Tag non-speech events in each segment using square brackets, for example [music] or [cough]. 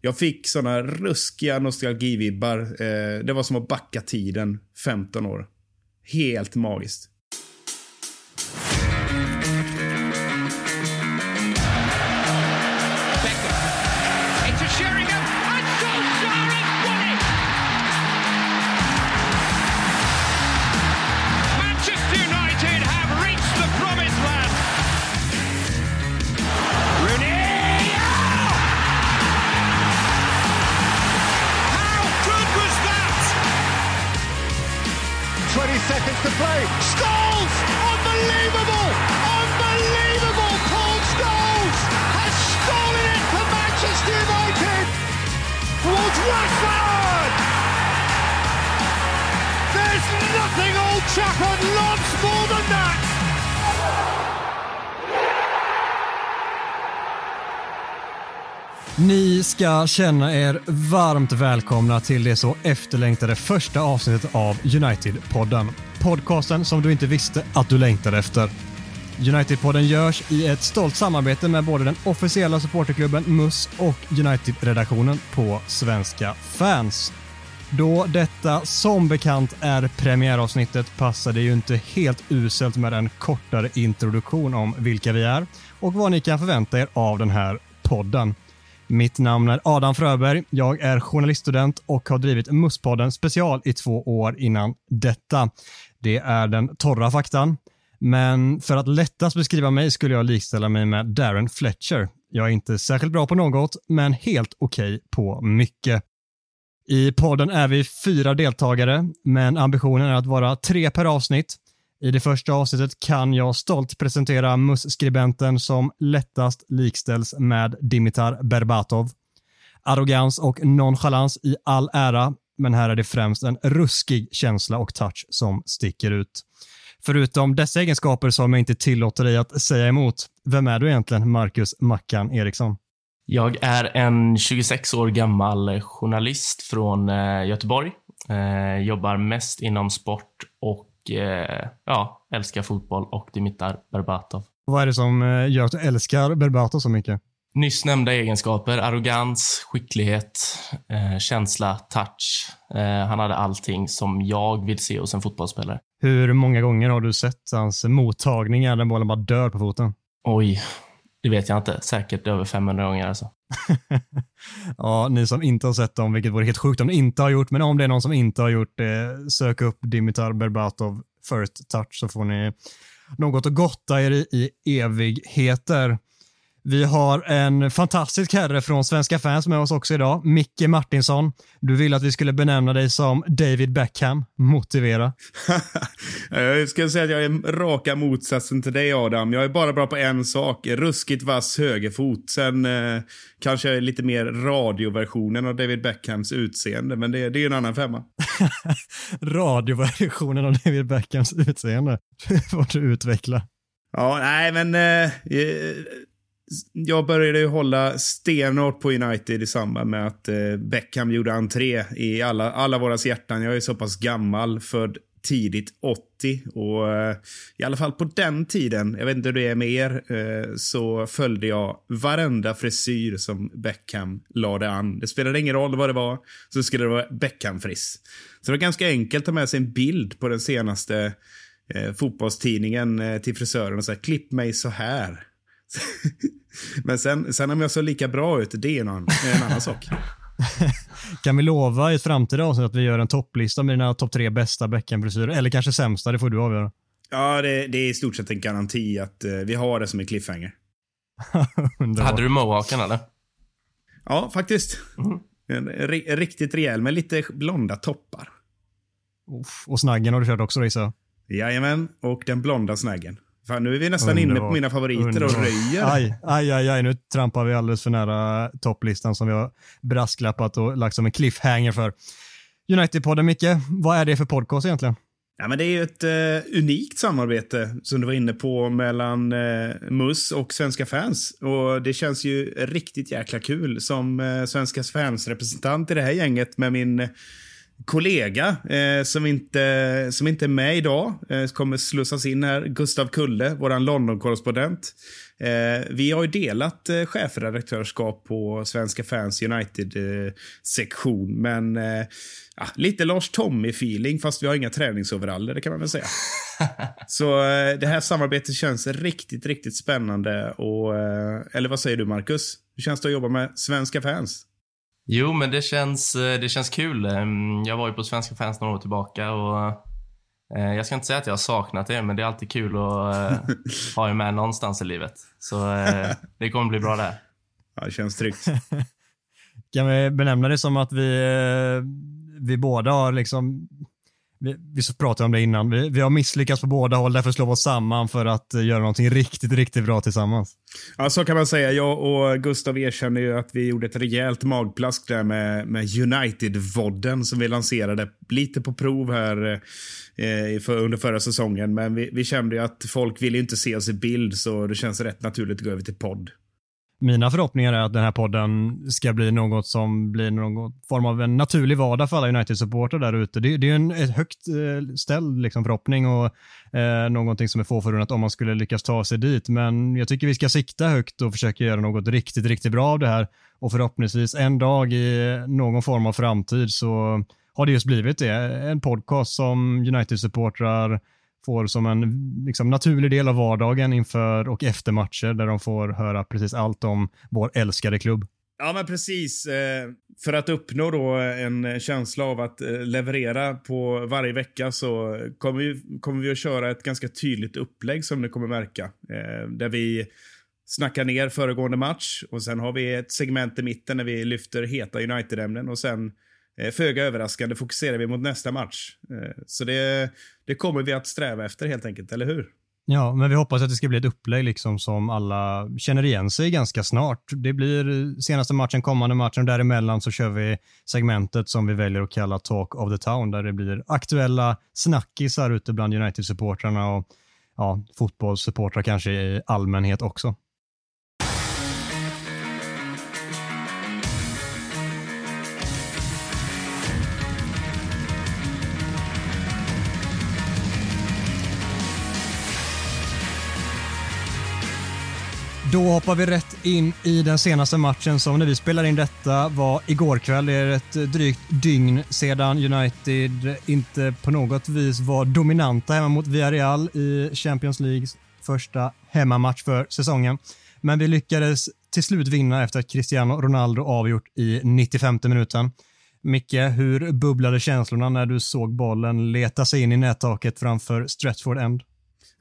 Jag fick såna ruskiga nostalgivibbar. Eh, det var som att backa tiden 15 år. Helt magiskt. Känna er varmt välkomna till det så efterlängtade första avsnittet av United-podden. Podcasten som du inte visste att du längtade efter. United-podden görs i ett stolt samarbete med både den officiella supporterklubben MUS och United-redaktionen på Svenska fans. Då detta som bekant är premiäravsnittet passar det ju inte helt uselt med en kortare introduktion om vilka vi är och vad ni kan förvänta er av den här podden. Mitt namn är Adam Fröberg. Jag är journaliststudent och har drivit Musspodden special i två år innan detta. Det är den torra faktan. Men för att lättast beskriva mig skulle jag likställa mig med Darren Fletcher. Jag är inte särskilt bra på något, men helt okej okay på mycket. I podden är vi fyra deltagare, men ambitionen är att vara tre per avsnitt. I det första avsnittet kan jag stolt presentera MUS-skribenten som lättast likställs med Dimitar Berbatov. Arrogans och nonchalans i all ära, men här är det främst en ruskig känsla och touch som sticker ut. Förutom dessa egenskaper som jag inte tillåter dig att säga emot, vem är du egentligen, Marcus Mackan Eriksson? Jag är en 26 år gammal journalist från eh, Göteborg. Jag jobbar mest inom sport och eh, ja, älskar fotboll och Dimitar Berbatov. Vad är det som eh, gör att du älskar Berbatov så mycket? Nyss nämnda egenskaper, arrogans, skicklighet, eh, känsla, touch. Eh, han hade allting som jag vill se hos en fotbollsspelare. Hur många gånger har du sett hans mottagningar där bollen bara dör på foten? Oj, det vet jag inte. Säkert över 500 gånger alltså. [laughs] ja, ni som inte har sett dem, vilket vore helt sjukt om ni inte har gjort, men om det är någon som inte har gjort det, sök upp Dimitar Berbatov First Touch så får ni något att gotta er i, i evigheter. Vi har en fantastisk herre från Svenska fans med oss också idag, Micke Martinsson. Du ville att vi skulle benämna dig som David Beckham. Motivera. [laughs] jag ska säga att jag är raka motsatsen till dig Adam. Jag är bara bra på en sak, ruskigt vass högerfot. Sen eh, kanske lite mer radioversionen av David Beckhams utseende, men det, det är en annan femma. [laughs] radioversionen av David Beckhams utseende? [laughs] Får du utveckla. Ja, nej men eh, jag började ju hålla stenhårt på United i samband med att eh, Beckham gjorde entré i alla, alla våras hjärtan. Jag är så pass gammal, född tidigt 80 och eh, i alla fall på den tiden, jag vet inte hur det är med er, eh, så följde jag varenda frisyr som Beckham lade an. Det spelade ingen roll vad det var, så skulle det vara Beckham-friss. Så det var ganska enkelt att ta med sig en bild på den senaste eh, fotbollstidningen eh, till frisören och säga klipp mig så här. [laughs] Men sen, sen om jag såg lika bra ut, det är en annan, en annan sak. [laughs] kan vi lova i ett framtida avsnitt att vi gör en topplista med dina topp tre bästa bäckenfrisyrer? Eller kanske sämsta, det får du avgöra. Ja, det, det, är i stort sett en garanti att uh, vi har det som en cliffhanger. [laughs] Hade du mohawken eller? Ja, faktiskt. Mm. En, en, riktigt rejäl med lite blonda toppar. Uff, och snaggen har du kört också gissar Jajamän, och den blonda snaggen. Fan, nu är vi nästan Underbar. inne på mina favoriter Underbar. och röjer. Aj, aj, aj, aj, nu trampar vi alldeles för nära topplistan som vi har brasklappat och lagt som en cliffhanger för. United-podden, Micke, vad är det för podcast egentligen? Ja, men det är ett uh, unikt samarbete som du var inne på mellan uh, MUS och Svenska fans. Och det känns ju riktigt jäkla kul som uh, Svenska fans representant i det här gänget med min kollega eh, som, inte, som inte är med idag. Eh, kommer slussas in här. Gustav Kulle, vår London-korrespondent. Eh, vi har ju delat eh, chefredaktörskap på Svenska fans United-sektion. Eh, men eh, ja, lite Lars Tommy-feeling, fast vi har inga träningsoveraller, det kan man väl säga. [laughs] Så eh, det här samarbetet känns riktigt, riktigt spännande. Och, eller vad säger du, Marcus? Hur känns det att jobba med svenska fans? Jo, men det känns, det känns kul. Ehm, jag var ju på Svenska fans några år tillbaka och Eh, jag ska inte säga att jag har saknat det, men det är alltid kul att eh, [laughs] ha er med någonstans i livet. Så eh, det kommer bli bra där. Ja, det känns tryggt. [laughs] kan vi benämna det som att vi, vi båda har liksom vi, vi pratade om det innan, vi, vi har misslyckats på båda håll, därför slår vi oss samman för att eh, göra någonting riktigt, riktigt bra tillsammans. Ja, så kan man säga. Jag och Gustav erkänner ju att vi gjorde ett rejält magplask där med, med United-vodden som vi lanserade lite på prov här eh, för, under förra säsongen. Men vi, vi kände ju att folk ville inte se oss i bild så det känns rätt naturligt att gå över till podd. Mina förhoppningar är att den här podden ska bli något som blir någon form av en naturlig vardag för alla United-supportrar där ute. Det, det, är en ett högt eh, ställd liksom, förhoppning och eh, någonting som är få förunnat om man skulle lyckas ta sig dit. Men jag tycker vi ska sikta högt och försöka göra något riktigt, riktigt bra av det här. Och förhoppningsvis en dag i någon form av framtid så har det just blivit det. En podcast som United-supportrar får som en liksom, naturlig del av vardagen inför och efter matcher där de får höra precis allt om vår älskade klubb. Ja, men precis. Eh, för att uppnå då en känsla av att eh, leverera på varje vecka så kommer vi, kommer vi att köra ett ganska tydligt upplägg som ni kommer märka. Eh, där vi snackar ner föregående match och sen har vi ett segment i mitten där vi lyfter heta United-ämnen och sen Eh, föga överraskande fokuserar vi mot nästa match. Eh, så det, det kommer vi att sträva efter helt enkelt, eller hur? Ja, men vi hoppas att det ska bli ett upplägg liksom som alla känner igen sig ganska snart. Det blir senaste matchen, kommande matchen och däremellan så kör vi segmentet som vi väljer att kalla Talk of the Town där det blir aktuella snackisar ute bland United-supportrarna och ja, fotbollssupportrar kanske i allmänhet också. Då hoppar vi rätt in i den senaste matchen som när vi spelar in detta var igår kväll. Det är ett drygt dygn sedan United inte på något vis var dominanta hemma mot Villarreal i Champions Leagues första hemmamatch för säsongen. Men vi lyckades till slut vinna efter att Cristiano Ronaldo avgjort i 95 minuten. Micke, hur bubblade känslorna när du såg bollen leta sig in i nättaket framför Stretford End?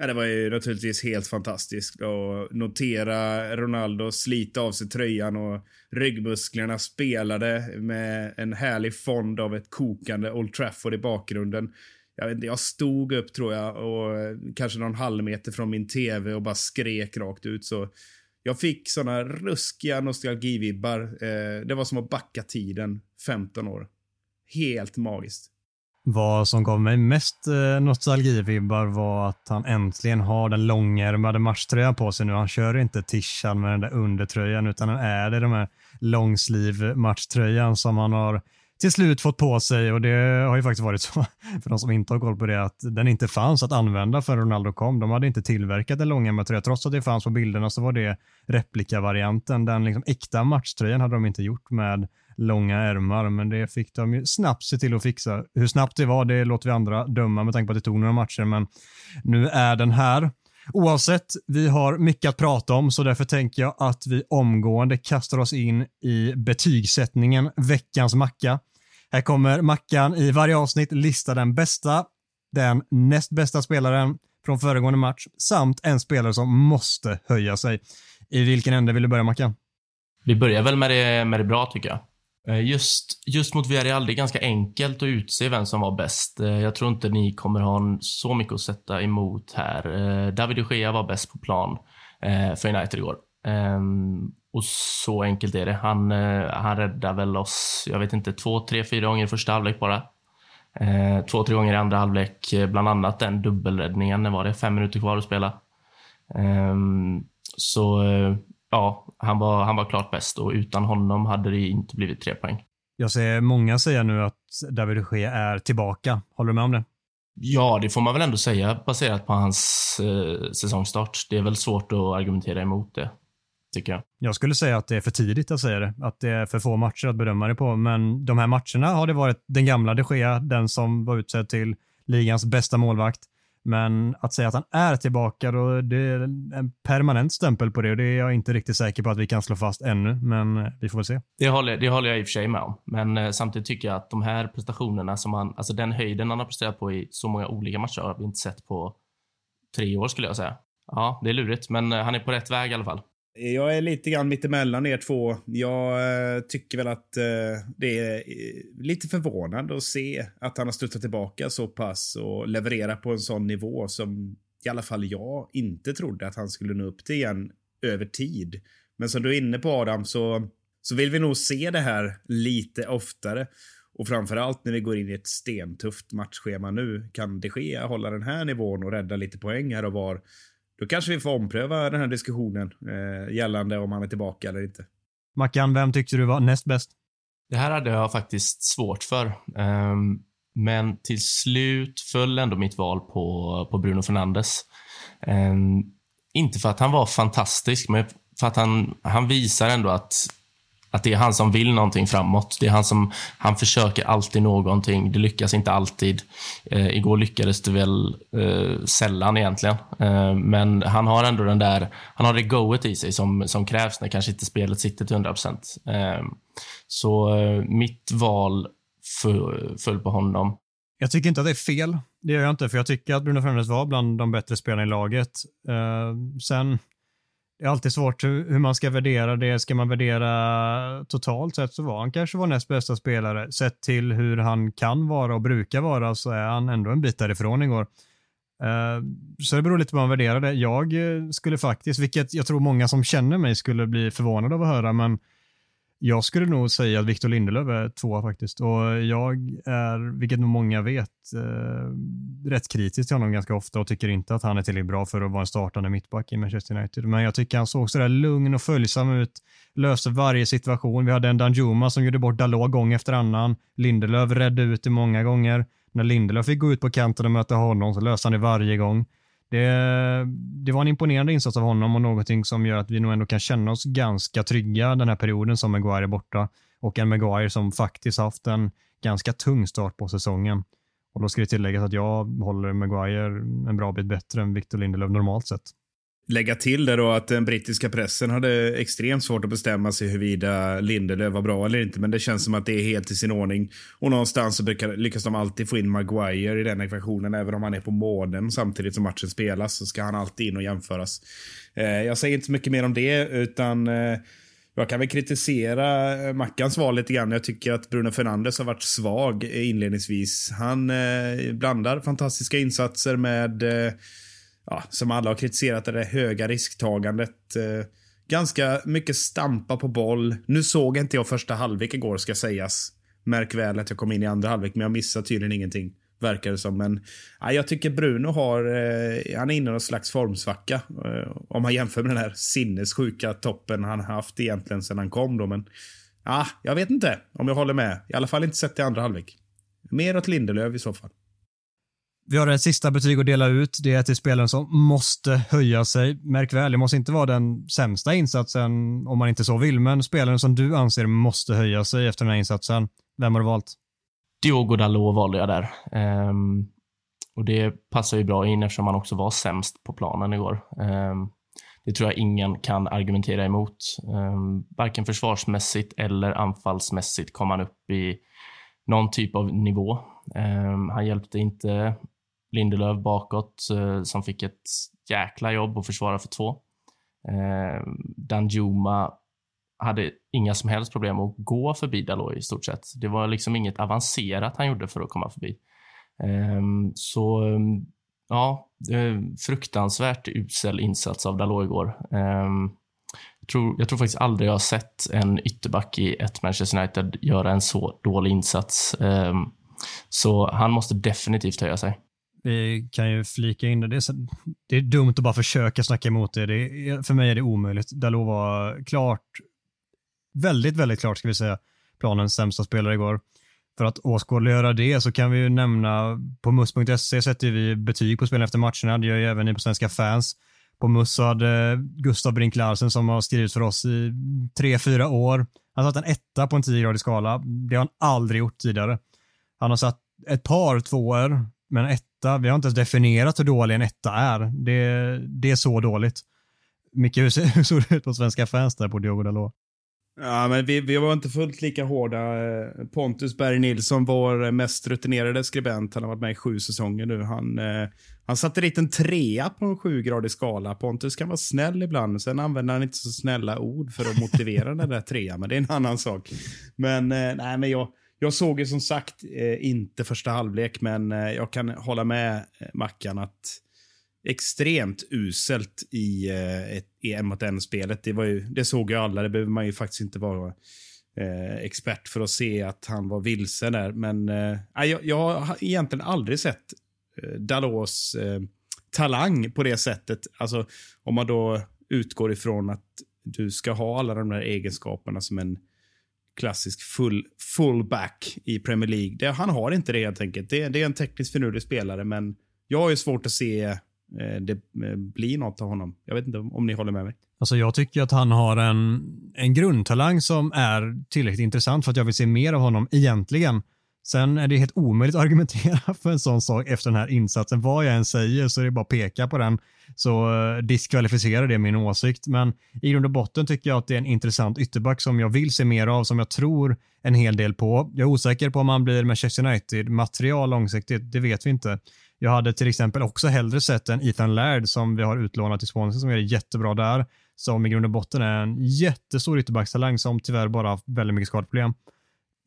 Ja, det var ju naturligtvis helt fantastiskt att notera Ronaldo slita av sig tröjan och ryggmusklerna spelade med en härlig fond av ett kokande Old Trafford i bakgrunden. Jag, vet inte, jag stod upp tror jag och kanske någon halvmeter från min tv och bara skrek rakt ut. Så jag fick såna ruskiga nostalgivibbar. Eh, det var som att backa tiden 15 år. Helt magiskt. Vad som gav mig mest eh, nostalgivibbar var att han äntligen har den långärmade matchtröjan på sig nu. Han kör inte tishan med den där undertröjan utan han är det de här långsliv matchtröjan som han har till slut fått på sig och det har ju faktiskt varit så [laughs] för de som inte har koll på det att den inte fanns att använda för Ronaldo kom. De hade inte tillverkat en långärmad tröja. Trots att det fanns på bilderna så var det replikavarianten. Den liksom äkta matchtröjan hade de inte gjort med långa ärmar, men det fick de ju snabbt se till att fixa. Hur snabbt det var, det låter vi andra döma med tanke på att det tog några matcher, men nu är den här. Oavsett, vi har mycket att prata om, så därför tänker jag att vi omgående kastar oss in i betygssättningen, veckans macka. Här kommer mackan i varje avsnitt lista den bästa, den näst bästa spelaren från föregående match samt en spelare som måste höja sig. I vilken ände vill du börja Mackan? Vi börjar väl med det, med det bra tycker jag. Eh, just, just mot Villarreal, det är ganska enkelt att utse vem som var bäst. Eh, jag tror inte ni kommer ha så mycket att sätta emot här. Eh, David de Gea var bäst på plan för United igår. Ehm, och så enkelt är det. Han, han räddade väl oss, jag vet inte, två, tre, fyra gånger i första halvlek bara. Två, tre gånger i andra halvlek, bland annat den dubbelräddningen. När var det? Fem minuter kvar att spela. Ehm, så ja, han var, han var klart bäst och utan honom hade det inte blivit tre poäng. Jag ser många säga nu att David de Gea är tillbaka. Håller du med om det? Ja, det får man väl ändå säga baserat på hans eh, säsongstart. Det är väl svårt att argumentera emot det, tycker jag. Jag skulle säga att det är för tidigt att säga det. Att det är för få matcher att bedöma det på. Men de här matcherna har det varit den gamla de Gea, den som var utsedd till ligans bästa målvakt. Men att säga att han är tillbaka, då, det är en permanent stämpel på det och det är jag inte riktigt säker på att vi kan slå fast ännu, men eh, vi får väl se. Det håller, det håller jag i och för sig med om, men eh, samtidigt tycker jag att de här prestationerna som han, alltså den höjden han har presterat på i så många olika matcher har vi inte sett på tre år skulle jag säga. Ja, det är lurigt, men eh, han är på rätt väg i alla fall. Jag är lite grann mittemellan er två. Jag eh, tycker väl att eh, det är eh, lite förvånande att se att han har studsat tillbaka så pass och leverera på en sån nivå som i alla fall jag inte trodde att han skulle nå upp till igen över tid. Men som du är inne på Adam så, så vill vi nog se det här lite oftare. Och framförallt när vi går in i ett stentufft matchschema nu. Kan det ske hålla den här nivån och rädda lite poäng här och var då kanske vi får ompröva den här diskussionen eh, gällande om han är tillbaka eller inte. Mackan, vem tyckte du var näst bäst? Det här hade jag faktiskt svårt för. Um, men till slut föll ändå mitt val på, på Bruno Fernandes. Um, inte för att han var fantastisk, men för att han, han visar ändå att att det är han som vill någonting framåt. Det är han som han försöker alltid någonting. Det lyckas inte alltid. Eh, igår lyckades det väl eh, sällan egentligen. Eh, men han har ändå den där, han har det goet i sig som, som krävs när kanske inte spelet sitter till 100 procent. Eh, så eh, mitt val föll på honom. Jag tycker inte att det är fel. Det gör jag inte, för jag tycker att Bruno Fernandes var bland de bättre spelarna i laget. Eh, sen det är alltid svårt hur, man ska värdera det. Ska man värdera totalt sett så var han kanske vår näst bästa spelare. Sett till hur han kan vara och brukar vara så är han ändå en bit därifrån igår. Eh, så det beror lite på hur man värderar det. Jag eh, skulle faktiskt, vilket jag tror många som känner mig skulle bli förvånade av att höra, men jag skulle nog säga att Victor Lindelöf är tvåa faktiskt. Och jag är, vilket nog många vet, eh, rätt kritisk till honom ganska ofta och tycker inte att han är tillräckligt bra för att vara en startande mittback i Manchester United. Men jag tycker han såg sådär lugn och följsam ut, löste varje situation. Vi hade en Danjuma som gjorde bort Dalot gång efter annan. Lindelöf räddade ut det många gånger. När Lindelöf fick gå ut på kanten och möta honom så löste han det varje gång. Det, det, var en imponerande insats av honom och någonting som gör att vi nog ändå kan känna oss ganska trygga den här perioden som Maguire är borta. Och en Maguire som faktiskt haft en ganska tung start på säsongen. Och då ska det tilläggas att jag håller Maguire en bra bit bättre än Victor Lindelöf normalt sett lägga till det då att den brittiska pressen hade extremt svårt att bestämma sig huruvida Lindelöf var bra eller inte. Men det känns som att det är helt i sin ordning. Och någonstans så brukar, lyckas de alltid få in Maguire i den ekvationen. Även om han är på månen samtidigt som matchen spelas så ska han alltid in och jämföras. Eh, jag säger inte så mycket mer om det utan eh, jag kan väl kritisera eh, Mackans val lite grann. Jag tycker att Bruno Fernandes har varit svag inledningsvis. Han eh, blandar fantastiska insatser med eh, ja, som alla har kritiserat, det höga risktagandet. Eh, ganska mycket stampa på boll. Nu såg inte jag första halvlek igår ska sägas. Märk väl att jag kom in i andra halvlek, men jag missade tydligen ingenting. Verkar det som. Men ja, jag tycker Bruno har, eh, han är inne i någon slags formsvacka. Eh, om man jämför med den här sinnessjuka toppen han haft egentligen sedan han kom då. Men ja, jag vet inte om jag håller med. I alla fall inte sett i andra halvlek. Mer åt Lindelöf i så fall. Vi har ett sista betyg att dela ut. Det är till spelaren som måste höja sig. Märk väl, det måste inte vara den sämsta insatsen om man inte så vill, men spelaren som du anser måste höja sig efter den här insatsen. Vem har du valt? Diogo Dalot valde jag där. Um, och Det passar ju bra in eftersom han också var sämst på planen igår. Um, det tror jag ingen kan argumentera emot. Um, varken försvarsmässigt eller anfallsmässigt kom han upp i någon typ av nivå. Um, han hjälpte inte Lindelöf bakåt eh, som fick ett jäkla jobb att försvara för två. Eh, Danjuma hade inga som helst problem att gå förbi Dalot i stort sett. Det var liksom inget avancerat han gjorde för att komma förbi. Eh, så eh, ja, eh, fruktansvärt usel insats av Dalot igår. Eh, jag tror, jag tror faktiskt aldrig jag har sett en ytterback i ett Manchester United göra en så dålig insats. Eh, så han måste definitivt höja sig. Vi kan ju flika in det. Det är, så, det är dumt att bara försöka snacka emot det. det är, för mig är det omöjligt. Dalot var klart, väldigt, väldigt klart ska vi säga, planens sämsta spelare igår. För att åskådliggöra det så kan vi ju nämna på mus.se sätter vi betyg på spelen efter matcherna. Det gör ju även ni på Svenska fans. På mus så hade Gustav Brink Larsen som har skrivit för oss i tre, fyra år. Han satt en etta på en 10-gradig skala. Det har han aldrig gjort tidigare. Han har satt ett par tvåor, men etta, vi har inte ens definierat hur dålig en etta är. Det, det är så dåligt. Micke, [laughs] hur såg det ut på svenska fans där på Diogo Dalot? Ja, men vi, vi var inte fullt lika hårda. Pontus Berg Nilsson, vår mest rutinerade skribent, han har varit med i sju säsonger nu. Han, eh, han satte dit en trea på en sjugradig skala. Pontus kan vara snäll ibland, sen använder han inte så snälla ord för att motivera den där trean, men det är en annan sak. Men, eh, nej, men jag, jag såg ju som sagt eh, inte första halvlek, men eh, jag kan hålla med eh, Mackan att extremt uselt i, eh, ett, i en mot en-spelet. Det, det såg ju alla, det behöver man ju faktiskt inte vara eh, expert för att se att han var vilse där. Men eh, jag, jag har egentligen aldrig sett Dalos talang på det sättet. Alltså om man då utgår ifrån att du ska ha alla de där egenskaperna som en klassisk full, fullback i Premier League. Det, han har inte det helt enkelt. Det, det är en tekniskt finurlig spelare, men jag har ju svårt att se Eh, det eh, bli blir något av honom. Jag vet inte om ni håller med mig. Alltså jag tycker att han har en, en grundtalang som är tillräckligt intressant för att jag vill se mer av honom egentligen. Sen är det helt omöjligt att argumentera [laughs] för en sån sak efter den här insatsen. Vad jag än säger så är det bara att peka på den så eh, diskvalificerar det min åsikt. Men i grund och botten tycker jag att det är en intressant ytterback som jag vill se mer av, som jag tror en hel del på. Jag är osäker på om han blir Manchester United-material långsiktigt, det vet vi inte. Jag hade till exempel också hellre sett en Ethan Laird som vi har utlånat till Swansea som gör det jättebra där. Som i grund och botten är en jättestor ytterbackstalang som tyvärr bara har väldigt mycket skadeproblem.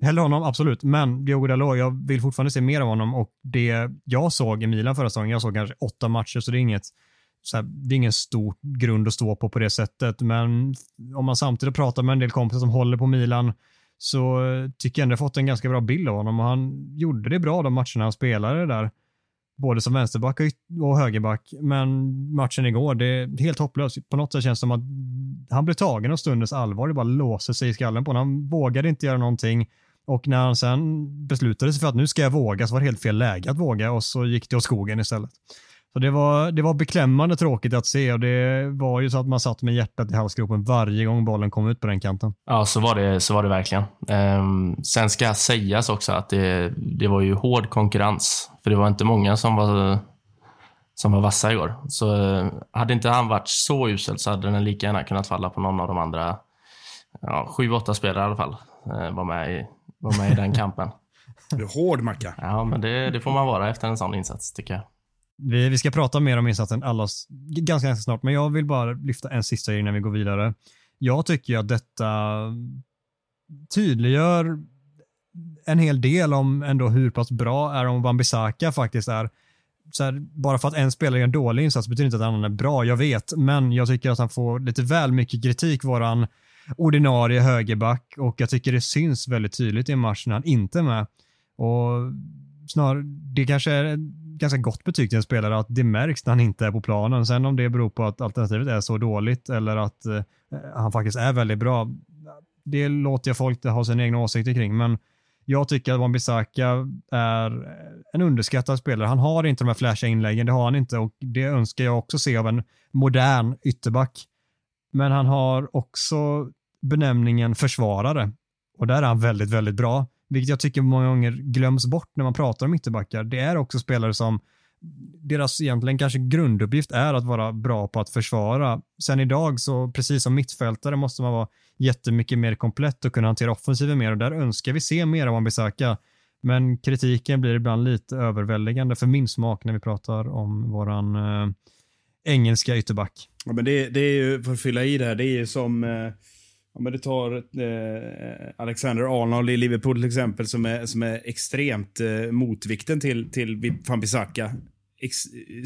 Hellre honom, absolut. Men Diogo Dalot, jag vill fortfarande se mer av honom och det jag såg i Milan förra säsongen, jag såg kanske åtta matcher, så det är inget så här, det är ingen stor grund att stå på på det sättet. Men om man samtidigt pratar med en del kompisar som håller på Milan så tycker jag ändå fått en ganska bra bild av honom och han gjorde det bra de matcherna han spelade där både som vänsterback och högerback. Men matchen igår, det är helt hopplöst. På något sätt känns det som att han blev tagen av stundens allvar. Det bara låser sig i skallen på honom. Han vågade inte göra någonting. Och när han sen beslutade sig för att nu ska jag våga så var det helt fel läge att våga och så gick det åt skogen istället. Så det var, det var beklämmande tråkigt att se och det var ju så att man satt med hjärtat i halsgropen varje gång bollen kom ut på den kanten. Ja, så var det, så var det verkligen. Um, sen ska sägas också att det, det var ju hård konkurrens. För det var inte många som var, som var vassa igår. Så eh, hade inte han varit så usel så hade den lika gärna kunnat falla på någon av de andra, ja, sju, åtta spelare i alla fall, uh, var, med i, var med i den kampen. [laughs] Du är hård Macka. Ja, men det, det får man vara efter en sån insats tycker jag. Vi, vi ska prata mer om insatsen allas, ganska, ganska snart, men jag vill bara lyfta en sista grej innan vi går vidare. Jag tycker att detta tydliggör en hel del om ändå hur pass bra Aaron Wan-Bissaka faktiskt är. Så här, bara för att en spelare gör en dålig insats betyder inte att han är bra, jag vet, men jag tycker att han får lite väl mycket kritik, våran ordinarie högerback, och jag tycker det syns väldigt tydligt i en match när han inte är med. Och snar, det kanske är ett ganska gott betyg till en spelare att det märks när han inte är på planen. Sen om det beror på att alternativet är så dåligt eller att eh, han faktiskt är väldigt bra, det låter jag folk ha sina egna åsikter kring. Men jag tycker att Wan-Bissaka är en underskattad spelare. Han har inte de här flashiga inläggen, det har han inte och det önskar jag också se av en modern ytterback. Men han har också benämningen försvarare och där är han väldigt, väldigt bra vilket jag tycker många gånger glöms bort när man pratar om ytterbackar. Det är också spelare som deras egentligen kanske grunduppgift är att vara bra på att försvara. Sen idag så precis som mittfältare måste man vara jättemycket mer komplett och kunna hantera offensiven mer och där önskar vi se mer av Wan-Bissaka. Men kritiken blir ibland lite överväldigande för min smak när vi pratar om våran eh, engelska ytterback. Ja, men det, det är ju, för att fylla i det här, det är ju som eh Ja, men du tar eh, Alexander Arnold i Liverpool till exempel som är, som är extremt eh, motvikten till, till Bissaka.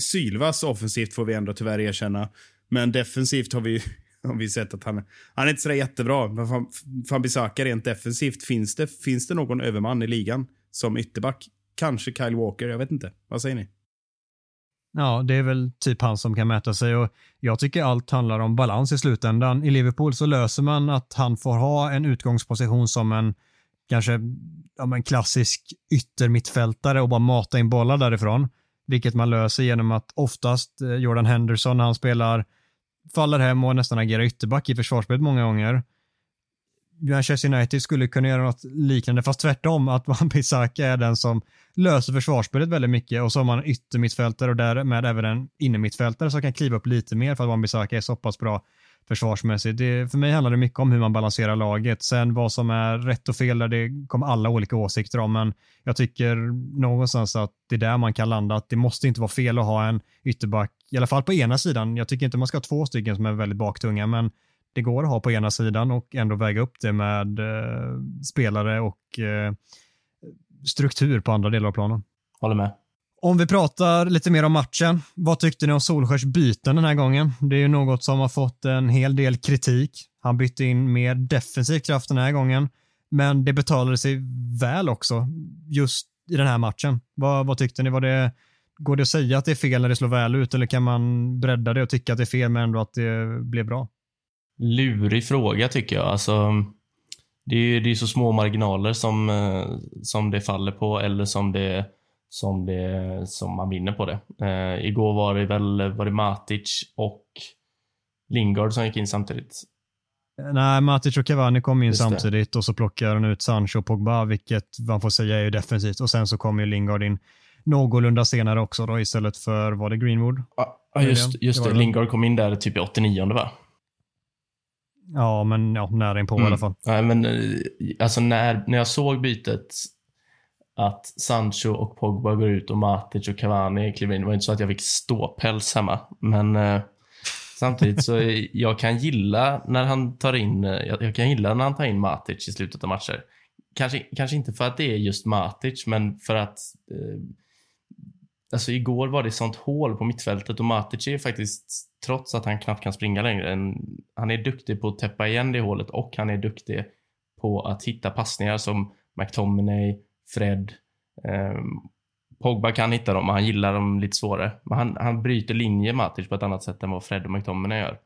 Sylvas offensivt får vi ändå tyvärr erkänna. Men defensivt har vi, [laughs] har vi sett att han, han är inte så jättebra. Men Bissaka rent defensivt, finns det, finns det någon överman i ligan som ytterback? Kanske Kyle Walker, jag vet inte. Vad säger ni? Ja, det är väl typ han som kan mäta sig och jag tycker allt handlar om balans i slutändan. I Liverpool så löser man att han får ha en utgångsposition som en kanske ja, men klassisk yttermittfältare och bara mata in bollar därifrån. Vilket man löser genom att oftast eh, Jordan Henderson, när han spelar, faller hem och nästan agerar ytterback i försvarsspelet många gånger. Manchester United skulle kunna göra något liknande, fast tvärtom, att [laughs] Wan-Bissaka är den som löser försvarsspelet väldigt mycket och så har man yttermittfältare och därmed även en innermittfältare som kan kliva upp lite mer för att Wan-Bissaka är så pass bra försvarsmässigt. Det, för mig handlar det mycket om hur man balanserar laget. Sen vad som är rätt och fel, där det kommer alla olika åsikter om, men jag tycker någonstans att det är där man kan landa, att det måste inte vara fel att ha en ytterback, i alla fall på ena sidan. Jag tycker inte man ska ha två stycken som är väldigt baktunga, men det går att ha på ena sidan och ändå väga upp det med eh, spelare och eh, struktur på andra delar av planen. Håller med. Om vi pratar lite mer om matchen, vad tyckte ni om Solskärs byten den här gången? Det är ju något som har fått en hel del kritik. Han bytte in mer defensiv kraft den här gången, men det betalade sig väl också just i den här matchen. Vad, vad tyckte ni? Var det, går det att säga att det är fel när det slår väl ut eller kan man bredda det och tycka att det är fel men ändå att det blev bra? Lurig fråga tycker jag. Alltså, det är ju så små marginaler som, eh, som det faller på eller som det som, det, som man vinner på det. Eh, igår var det väl var det Matic och Lingard som gick in samtidigt. Nej, Matic och Cavani kom in samtidigt och så plockar han ut Sancho och Pogba, vilket man får säga är defensivt. Och sen så kom ju Lingard in någorlunda senare också då istället för, var det Greenwood? Ja, just, just det. det. Lingard kom in där typ i 89 va? Ja, men ja, nära inpå mm. i alla fall. Nej, men eh, alltså när, när jag såg bytet att Sancho och Pogba går ut och Matic och Cavani kliver in. Det var inte så att jag fick ståpäls hemma. Men eh, samtidigt så jag kan gilla när han tar in, eh, jag, jag, kan gilla när han tar in Matic i slutet av matcher. Kanske, kanske inte för att det är just Matic, men för att eh, Alltså igår var det sånt hål på mittfältet och Matic är faktiskt, trots att han knappt kan springa längre, en, han är duktig på att täppa igen det hålet och han är duktig på att hitta passningar som McTominay, Fred. Eh, Pogba kan hitta dem, och han gillar dem lite svårare. Men han, han bryter linje Matic på ett annat sätt än vad Fred och McTominay gör.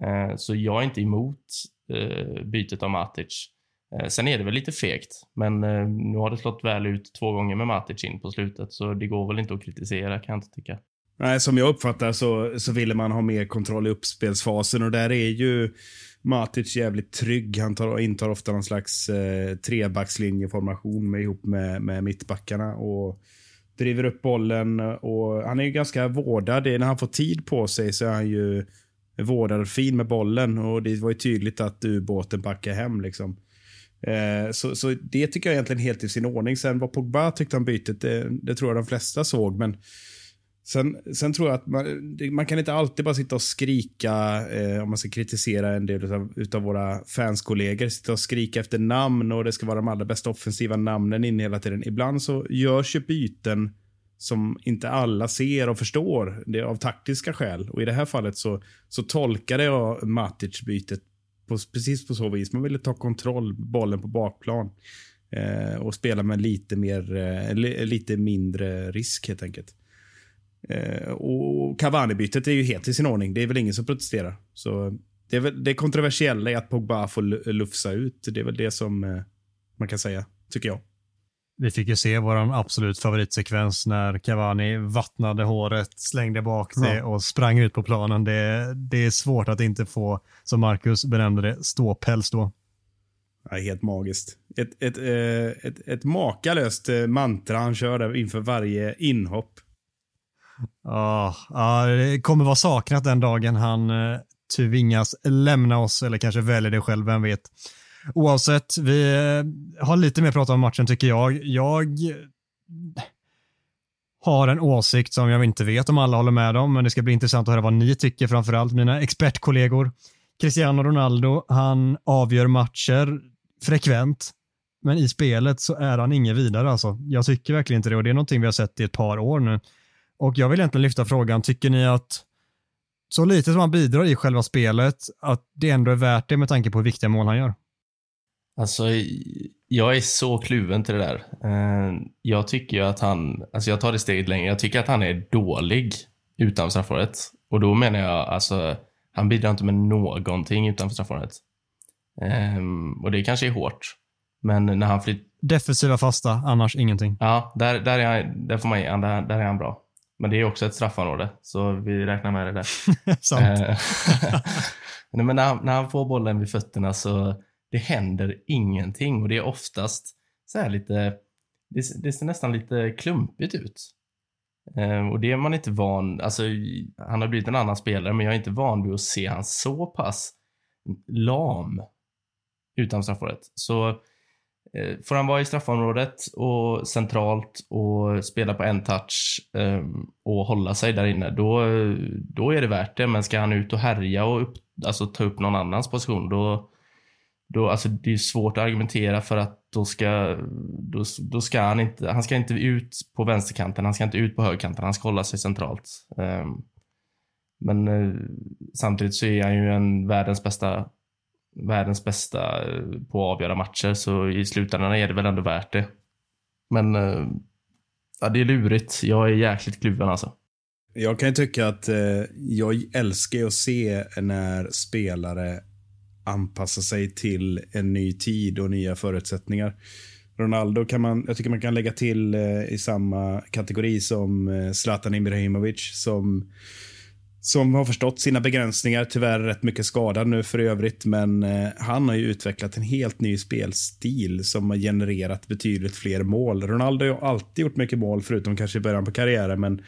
Eh, så jag är inte emot eh, bytet av Matic. Eh, sen är det väl lite fegt, men eh, nu har det slått väl ut två gånger med Matic in på slutet, så det går väl inte att kritisera kan jag inte tycka. Nej, som jag uppfattar så, så ville man ha mer kontroll i uppspelsfasen och där är ju Matic jävligt trygg. Han tar, intar ofta någon slags eh, trebackslinjeformation med, ihop med, med mittbackarna och driver upp bollen. Och han är ju ganska vårdad. När han får tid på sig så är han ju vårdad och fin med bollen. Och det var ju tydligt att ubåten backar hem. Liksom. Eh, så, så det tycker jag egentligen helt i sin ordning. Sen vad Pogba tyckte om bytet, det, det tror jag de flesta såg. Men Sen, sen tror jag att man, man kan inte alltid bara sitta och skrika, eh, om man ska kritisera en del utav, utav våra fanskollegor, sitta och skrika efter namn och det ska vara de allra bästa offensiva namnen in hela tiden. Ibland så görs ju byten som inte alla ser och förstår, det är av taktiska skäl. Och i det här fallet så, så tolkade jag Matic-bytet på, precis på så vis. Man ville ta kontroll, bollen på bakplan eh, och spela med lite, mer, eh, lite mindre risk helt enkelt. Eh, och Cavani-bytet är ju helt i sin ordning. Det är väl ingen som protesterar. Så det, är väl, det kontroversiella är att Pogba får lufsa ut. Det är väl det som eh, man kan säga, tycker jag. Vi fick ju se vår absolut favoritsekvens när Cavani vattnade håret, slängde bak det ja. och sprang ut på planen. Det, det är svårt att inte få, som Marcus benämnde det, ståpäls då. Ja, helt magiskt. Ett, ett, ett, eh, ett, ett makalöst mantra han kör där inför varje inhopp. Ja, det kommer vara saknat den dagen han uh, tvingas lämna oss eller kanske väljer det själv, vem vet. Oavsett, vi eh, har lite mer pratat om matchen tycker jag. Jag har en åsikt som jag inte vet om alla håller med om, men det ska bli intressant att höra vad ni tycker, framförallt mina expertkollegor. Cristiano Ronaldo, han avgör matcher frekvent, men i spelet så är han ingen vidare alltså. Jag tycker verkligen inte det och det är någonting vi har sett i ett par år nu. Och jag vill egentligen lyfta frågan, tycker ni att så lite som han bidrar i själva spelet, att det ändå är värt det med tanke på hur viktiga mål han gör? Alltså, jag är så kluven till det där. Eh, jag tycker ju att han, alltså jag tar det steget längre, jag tycker att han är dålig utanför straffområdet. Och då menar jag, alltså, han bidrar inte med någonting utanför straffområdet. Um, och det kanske är hårt. Men när han Defensiva fasta, annars ingenting. Ja, där, där, är han, där får man ge där, där är han bra. Men det är också ett straffområde, så vi räknar med det där. [laughs] Sant. Eh, [laughs] Nej, men när, han, när han får bollen vid fötterna så det händer ingenting och det är oftast så här lite, det, det ser nästan lite klumpigt ut. Eh, och det är man inte van, alltså han har blivit en annan spelare men jag är inte van vid att se han så pass lam utan straffområdet. Så eh, får han vara i straffområdet och centralt och spela på en touch eh, och hålla sig där inne, då, då är det värt det. Men ska han ut och härja och upp, alltså, ta upp någon annans position, då, då alltså, det är svårt att argumentera för att då ska, då, då ska han inte, han ska inte ut på vänsterkanten, han ska inte ut på högerkanten, han ska hålla sig centralt. Um, men uh, samtidigt så är han ju en världens bästa världens bästa eh, på att avgöra matcher, så i slutändan är det väl ändå värt det. Men uh, ja, det är lurigt. Jag är jäkligt kluven alltså. Jag kan ju tycka att jag älskar att se när spelare anpassa sig till en ny tid och nya förutsättningar. Ronaldo kan man, jag tycker man kan lägga till eh, i samma kategori som eh, Zlatan Ibrahimovic som, som har förstått sina begränsningar. Tyvärr rätt mycket skadad nu för övrigt, men eh, han har ju utvecklat en helt ny spelstil som har genererat betydligt fler mål. Ronaldo har alltid gjort mycket mål, förutom kanske i början på karriären, men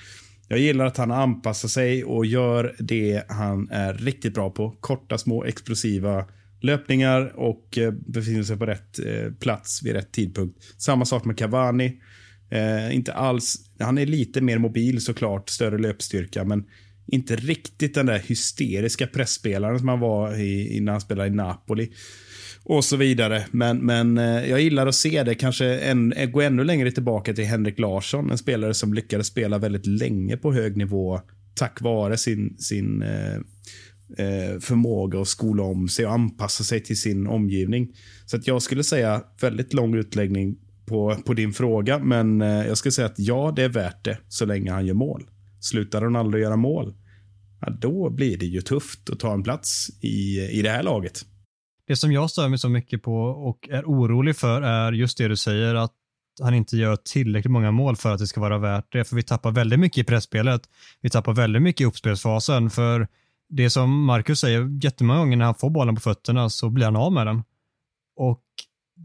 jag gillar att han anpassar sig och gör det han är riktigt bra på. Korta, små, explosiva löpningar och eh, befinner sig på rätt eh, plats vid rätt tidpunkt. Samma sak med Cavani. Eh, inte alls, han är lite mer mobil såklart, större löpstyrka, men inte riktigt den där hysteriska pressspelaren som han var i, innan han spelade i Napoli och så vidare. Men, men eh, jag gillar att se det, kanske en, eh, gå ännu längre tillbaka till Henrik Larsson, en spelare som lyckades spela väldigt länge på hög nivå tack vare sin, sin eh, eh, förmåga att skola om sig och anpassa sig till sin omgivning. Så att jag skulle säga väldigt lång utläggning på, på din fråga, men jag skulle säga att ja, det är värt det så länge han gör mål. Slutar Ronaldo göra mål, ja, då blir det ju tufft att ta en plats i, i det här laget. Det som jag stör mig så mycket på och är orolig för är just det du säger, att han inte gör tillräckligt många mål för att det ska vara värt det. För vi tappar väldigt mycket i pressspelet. Vi tappar väldigt mycket i uppspelsfasen. För det som Marcus säger, jättemånga gånger när han får bollen på fötterna så blir han av med den. Och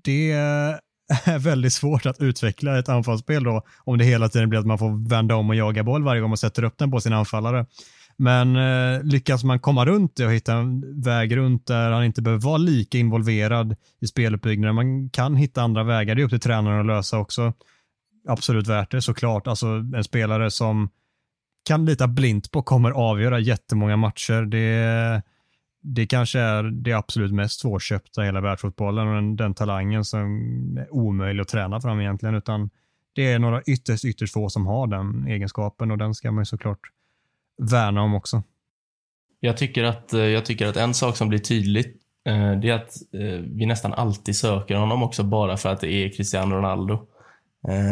det [laughs] är väldigt svårt att utveckla ett anfallsspel då, om det hela tiden blir att man får vända om och jaga boll varje gång man sätter upp den på sin anfallare. Men eh, lyckas man komma runt det och hitta en väg runt där han inte behöver vara lika involverad i speluppbyggnaden, man kan hitta andra vägar, det är upp till tränaren att lösa också. Absolut värt det såklart, alltså en spelare som kan lita blint på kommer avgöra jättemånga matcher. Det, det kanske är det absolut mest svårköpta i hela världsfotbollen och den, den talangen som är omöjlig att träna fram egentligen, utan det är några ytterst, ytterst få som har den egenskapen och den ska man ju såklart värna om också. Jag tycker att, eh, jag tycker att en sak som blir tydligt eh, det är att eh, vi nästan alltid söker honom också bara för att det är Cristiano Ronaldo.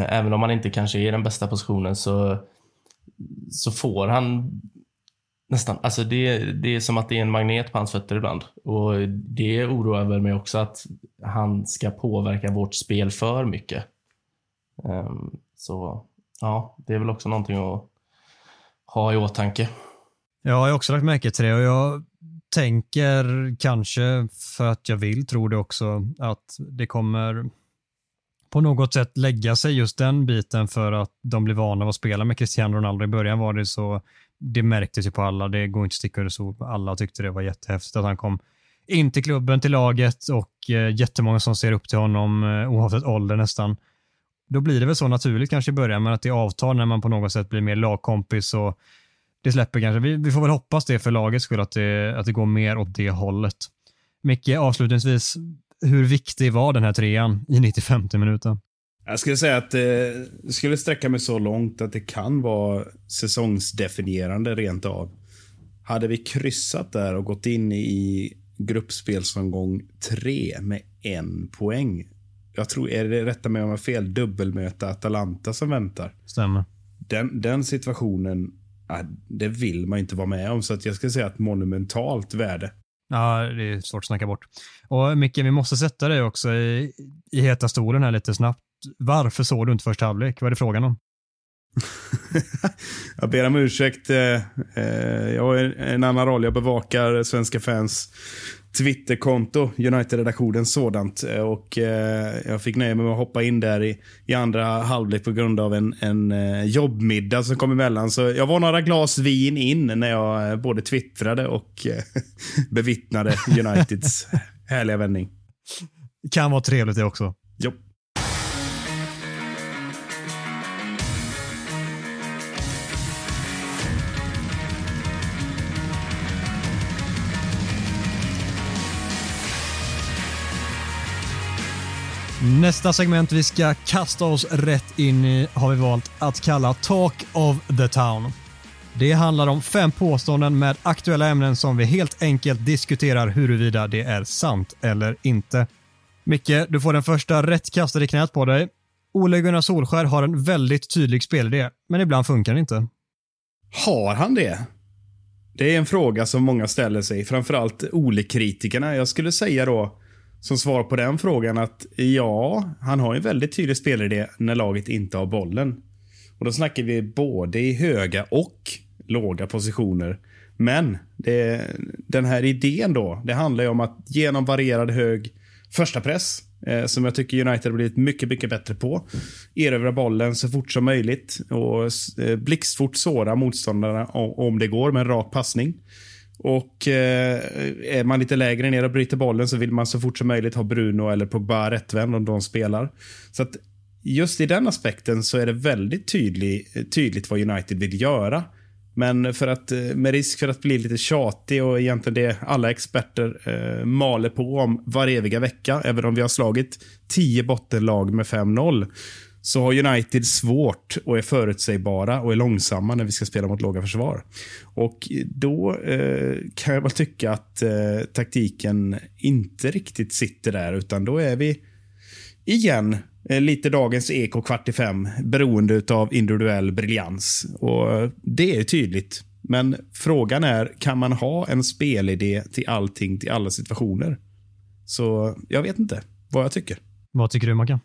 Även om han inte kanske är i den bästa positionen så, så får han nästan, alltså det, det är som att det är en magnet på hans fötter ibland. Och det oroar väl mig också att han ska påverka vårt spel för mycket. Ehm, så ja, det är väl också någonting att ha i åtanke. Ja, jag har också lagt märke till det och jag tänker kanske för att jag vill tro det också att det kommer på något sätt lägga sig just den biten för att de blir vana att spela med Cristiano Ronaldo. I början var det så, det märktes ju på alla, det går inte att sticka under sol. Alla tyckte det var jättehäftigt att han kom in till klubben, till laget och eh, jättemånga som ser upp till honom eh, oavsett ålder nästan. Då blir det väl så naturligt kanske i början, men att det avtar när man på något sätt blir mer lagkompis och det släpper kanske. Vi, vi får väl hoppas det för lagets skull, att det, att det går mer åt det hållet. Micke, avslutningsvis, hur viktig var den här trean i 95 minuten? Jag skulle säga att eh, det eh, skulle sträcka mig så långt att det kan vara säsongsdefinierande rent av. Hade vi kryssat där och gått in i gruppspelsomgång tre med en poäng jag tror, är det rätta med om jag har fel, dubbelmöte Atalanta som väntar. Stämmer. Den, den situationen, det vill man inte vara med om. Så att jag skulle säga att monumentalt värde. Ja, det är svårt att snacka bort. Och Micke, vi måste sätta dig också i, i heta stolen här lite snabbt. Varför såg du inte första halvlek? Vad är det frågan om? [laughs] jag ber om ursäkt. Eh, eh, jag har en annan roll. Jag bevakar svenska fans Twitterkonto, United-redaktionen sådant. Eh, och jag fick nöja mig med att hoppa in där i, i andra halvlek på grund av en, en jobbmiddag som kom emellan. Så jag var några glas vin in när jag både twittrade och [laughs] bevittnade Uniteds härliga vändning. Kan vara trevligt det också. Jo. Nästa segment vi ska kasta oss rätt in i har vi valt att kalla Talk of the Town. Det handlar om fem påståenden med aktuella ämnen som vi helt enkelt diskuterar huruvida det är sant eller inte. Micke, du får den första rätt kastad i knät på dig. Ole Gunnar Solskär har en väldigt tydlig spelidé, men ibland funkar det inte. Har han det? Det är en fråga som många ställer sig, framförallt Ole-kritikerna. Jag skulle säga då, som svar på den frågan att ja, han har en väldigt tydlig spelidé när laget inte har bollen. Och Då snackar vi både i höga och låga positioner. Men det, den här idén då, det handlar ju om att genom varierad hög första press eh, som jag tycker United har blivit mycket, mycket bättre på. Erövra bollen så fort som möjligt och eh, blixtfort såra motståndarna om det går med en rak passning. Och eh, är man lite lägre ner och bryter bollen så vill man så fort som möjligt ha Bruno eller Pogba rättvänd om de spelar. Så att just i den aspekten så är det väldigt tydlig, tydligt vad United vill göra. Men för att, eh, med risk för att bli lite tjatig och egentligen det alla experter eh, maler på om varje eviga vecka, även om vi har slagit tio bottenlag med 5-0, så har United svårt och är förutsägbara och är långsamma när vi ska spela mot låga försvar. Och då eh, kan jag väl tycka att eh, taktiken inte riktigt sitter där, utan då är vi igen eh, lite dagens eko kvart i fem, beroende av individuell briljans. Och eh, det är tydligt. Men frågan är, kan man ha en spelidé till allting, till alla situationer? Så jag vet inte vad jag tycker. Vad tycker du, Mackan?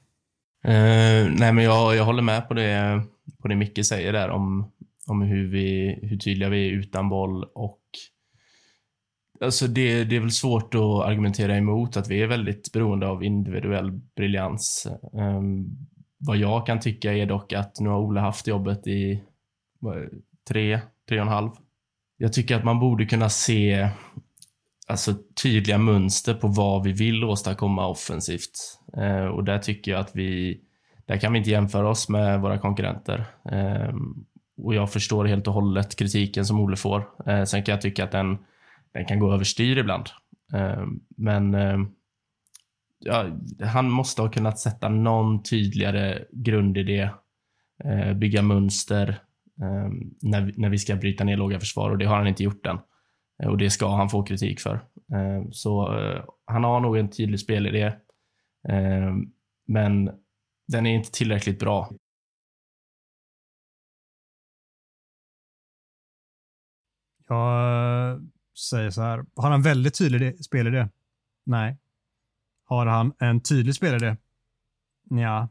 Uh, nej, men jag, jag håller med på det, på det Micke säger där om, om hur, vi, hur tydliga vi är utan boll och Alltså det, det är väl svårt att argumentera emot att vi är väldigt beroende av individuell briljans. Um, vad jag kan tycka är dock att nu har Ola haft jobbet i vad, tre, tre och en halv. Jag tycker att man borde kunna se alltså, tydliga mönster på vad vi vill åstadkomma offensivt. Eh, och där tycker jag att vi, där kan vi inte jämföra oss med våra konkurrenter. Ehm, och jag förstår helt och hållet kritiken som Ole får. Eh, sen kan jag tycka att den den kan gå överstyr ibland. Ehm, men ehm, ja, han måste ha kunnat sätta någon tydligare grundidé, eh, bygga mönster när, när vi ska bryta ner låga försvar och det har han inte gjort än. Och det ska han få kritik för. Så han har nog en tydlig spelidé. Eh, men den är inte tillräckligt bra. Jag eh, säger så här. Har han väldigt tydlig spelidé? Nej. Har han en tydlig spelidé? Ja.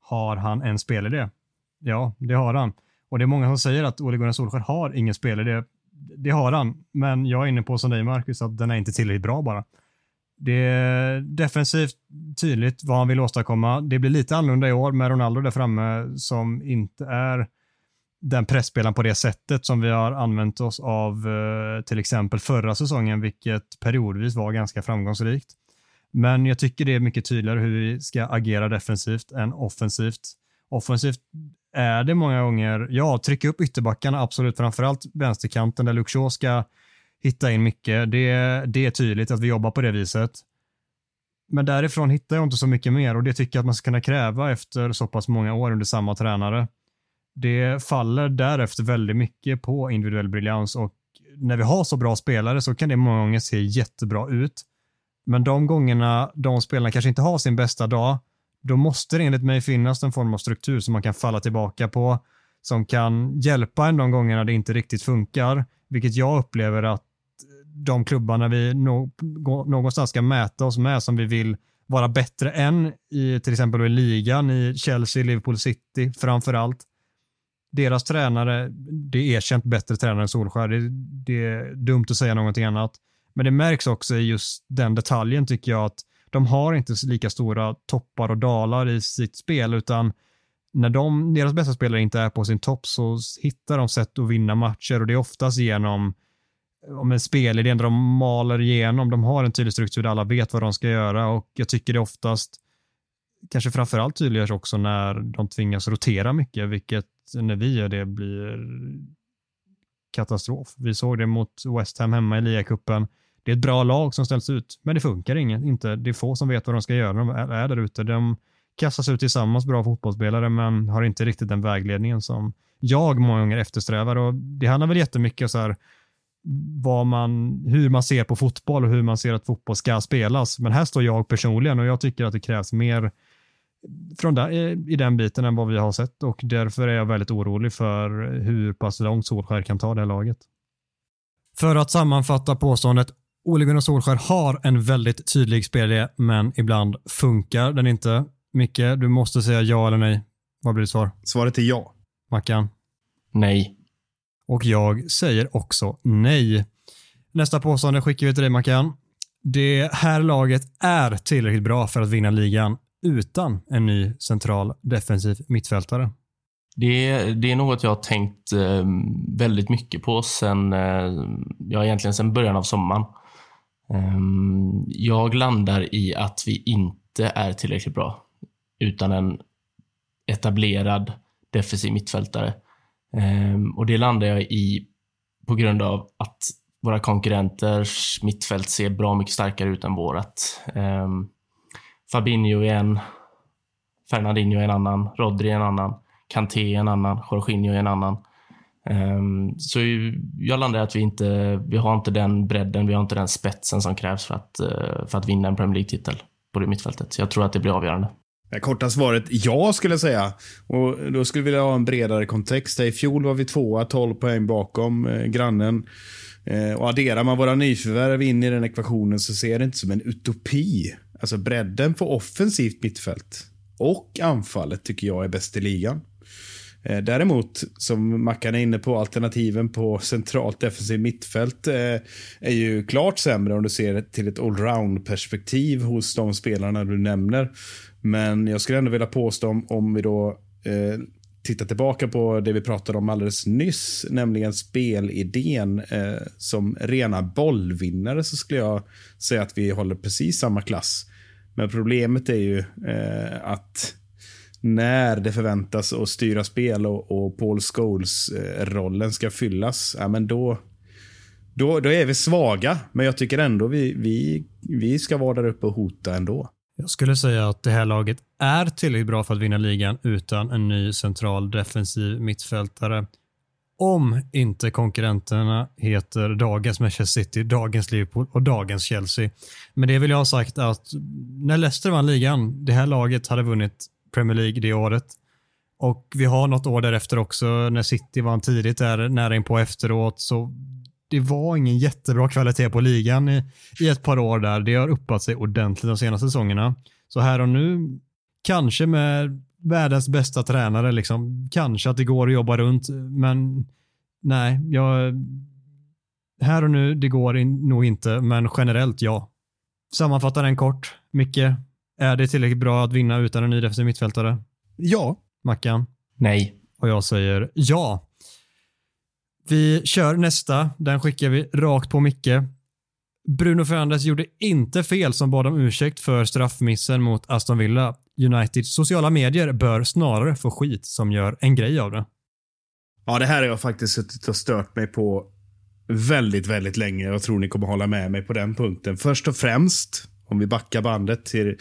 Har han en spelidé? Ja, det har han. Och det är många som säger att Ole Gunnar Solskjaer har ingen spelidé. Det har han, men jag är inne på som dig Marcus, att den är inte tillräckligt bra bara. Det är defensivt tydligt vad han vill åstadkomma. Det blir lite annorlunda i år med Ronaldo där framme som inte är den pressspelaren på det sättet som vi har använt oss av eh, till exempel förra säsongen, vilket periodvis var ganska framgångsrikt. Men jag tycker det är mycket tydligare hur vi ska agera defensivt än offensivt. Offensivt är det många gånger, ja, trycka upp ytterbackarna, absolut, framförallt vänsterkanten där Luxor ska hitta in mycket. Det, det är tydligt att vi jobbar på det viset. Men därifrån hittar jag inte så mycket mer och det tycker jag att man ska kunna kräva efter så pass många år under samma tränare det faller därefter väldigt mycket på individuell briljans och när vi har så bra spelare så kan det många gånger se jättebra ut. Men de gångerna de spelarna kanske inte har sin bästa dag, då måste det enligt mig finnas en form av struktur som man kan falla tillbaka på, som kan hjälpa en de gångerna det inte riktigt funkar, vilket jag upplever att de klubbarna vi någonstans ska mäta oss med som vi vill vara bättre än i till exempel i ligan i Chelsea, Liverpool City framför allt. Deras tränare, det är erkänt bättre tränare än Solskär. Det, det är dumt att säga någonting annat. Men det märks också i just den detaljen tycker jag att de har inte lika stora toppar och dalar i sitt spel utan när de, deras bästa spelare inte är på sin topp så hittar de sätt att vinna matcher och det är oftast genom om en spelidé där de maler igenom. De har en tydlig struktur där alla vet vad de ska göra och jag tycker det oftast kanske framförallt tydliggörs också när de tvingas rotera mycket, vilket när vi gör det blir katastrof. Vi såg det mot West Ham hemma i ligacupen. Det är ett bra lag som ställs ut, men det funkar inget. inte. Det är få som vet vad de ska göra när de är där ute. De kastas ut tillsammans, bra fotbollsspelare, men har inte riktigt den vägledningen som jag många gånger eftersträvar. Och det handlar väl jättemycket så här, vad man, hur man ser på fotboll och hur man ser att fotboll ska spelas. Men här står jag personligen och jag tycker att det krävs mer från där, i den biten än vad vi har sett och därför är jag väldigt orolig för hur pass långt Solskär kan ta det här laget. För att sammanfatta påståendet, Ole Gunnar Solskär har en väldigt tydlig spelidé, men ibland funkar den inte. Micke, du måste säga ja eller nej. Vad blir ditt svar? Svaret är ja. Mackan? Nej. Och jag säger också nej. Nästa påstående skickar vi till dig Mackan. Det här laget är tillräckligt bra för att vinna ligan utan en ny central defensiv mittfältare. Det är, det är något jag har tänkt eh, väldigt mycket på sen, eh, ja egentligen sen början av sommaren. Eh, jag landar i att vi inte är tillräckligt bra utan en etablerad defensiv mittfältare. Ehm, och det landar jag i på grund av att våra konkurrenters mittfält ser bra mycket starkare ut än vårat. Ehm, Fabinho är en, Fernandinho är en annan, Rodri är en annan, Kanté är en annan, Jorginho är en annan. Ehm, så jag landar i att vi inte, vi har inte den bredden, vi har inte den spetsen som krävs för att, eh, för att vinna en Premier League-titel på det mittfältet. Jag tror att det blir avgörande. Det korta svaret ja, skulle jag säga. Och Då skulle vi vilja ha en bredare kontext. I fjol var vi tvåa, 12 poäng bakom eh, grannen. Eh, och adderar man våra nyförvärv in i den ekvationen så ser det inte som en utopi. Alltså bredden på offensivt mittfält och anfallet tycker jag är bäst i ligan. Eh, däremot, som Mackan är inne på, alternativen på centralt defensivt mittfält eh, är ju klart sämre om du ser till ett allround-perspektiv hos de spelarna du nämner. Men jag skulle ändå vilja påstå om, om vi då eh, tittar tillbaka på det vi pratade om alldeles nyss, nämligen spelidén eh, som rena bollvinnare så skulle jag säga att vi håller precis samma klass. Men problemet är ju eh, att när det förväntas att styra spel och, och Paul Scholes-rollen eh, ska fyllas, ja, men då, då, då är vi svaga. Men jag tycker ändå vi, vi, vi ska vara där uppe och hota ändå. Jag skulle säga att det här laget är tillräckligt bra för att vinna ligan utan en ny central defensiv mittfältare. Om inte konkurrenterna heter dagens Manchester City, dagens Liverpool och dagens Chelsea. Men det vill jag ha sagt att när Leicester vann ligan, det här laget hade vunnit Premier League det året. Och vi har något år därefter också när City vann tidigt där nära in på efteråt så det var ingen jättebra kvalitet på ligan i, i ett par år där. Det har uppat sig ordentligt de senaste säsongerna. Så här och nu, kanske med världens bästa tränare, liksom, kanske att det går att jobba runt, men nej, jag, här och nu, det går in, nog inte, men generellt ja. Sammanfatta den kort. Micke, är det tillräckligt bra att vinna utan en ny defensiv mittfältare? Ja. Mackan? Nej. Och jag säger ja. Vi kör nästa. Den skickar vi rakt på Micke. Bruno Fernandes gjorde inte fel som bad om ursäkt för straffmissen mot Aston Villa. Uniteds sociala medier bör snarare få skit som gör en grej av det. Ja, det här har jag faktiskt suttit och stört mig på väldigt, väldigt länge. Jag tror ni kommer hålla med mig på den punkten. Först och främst, om vi backar bandet till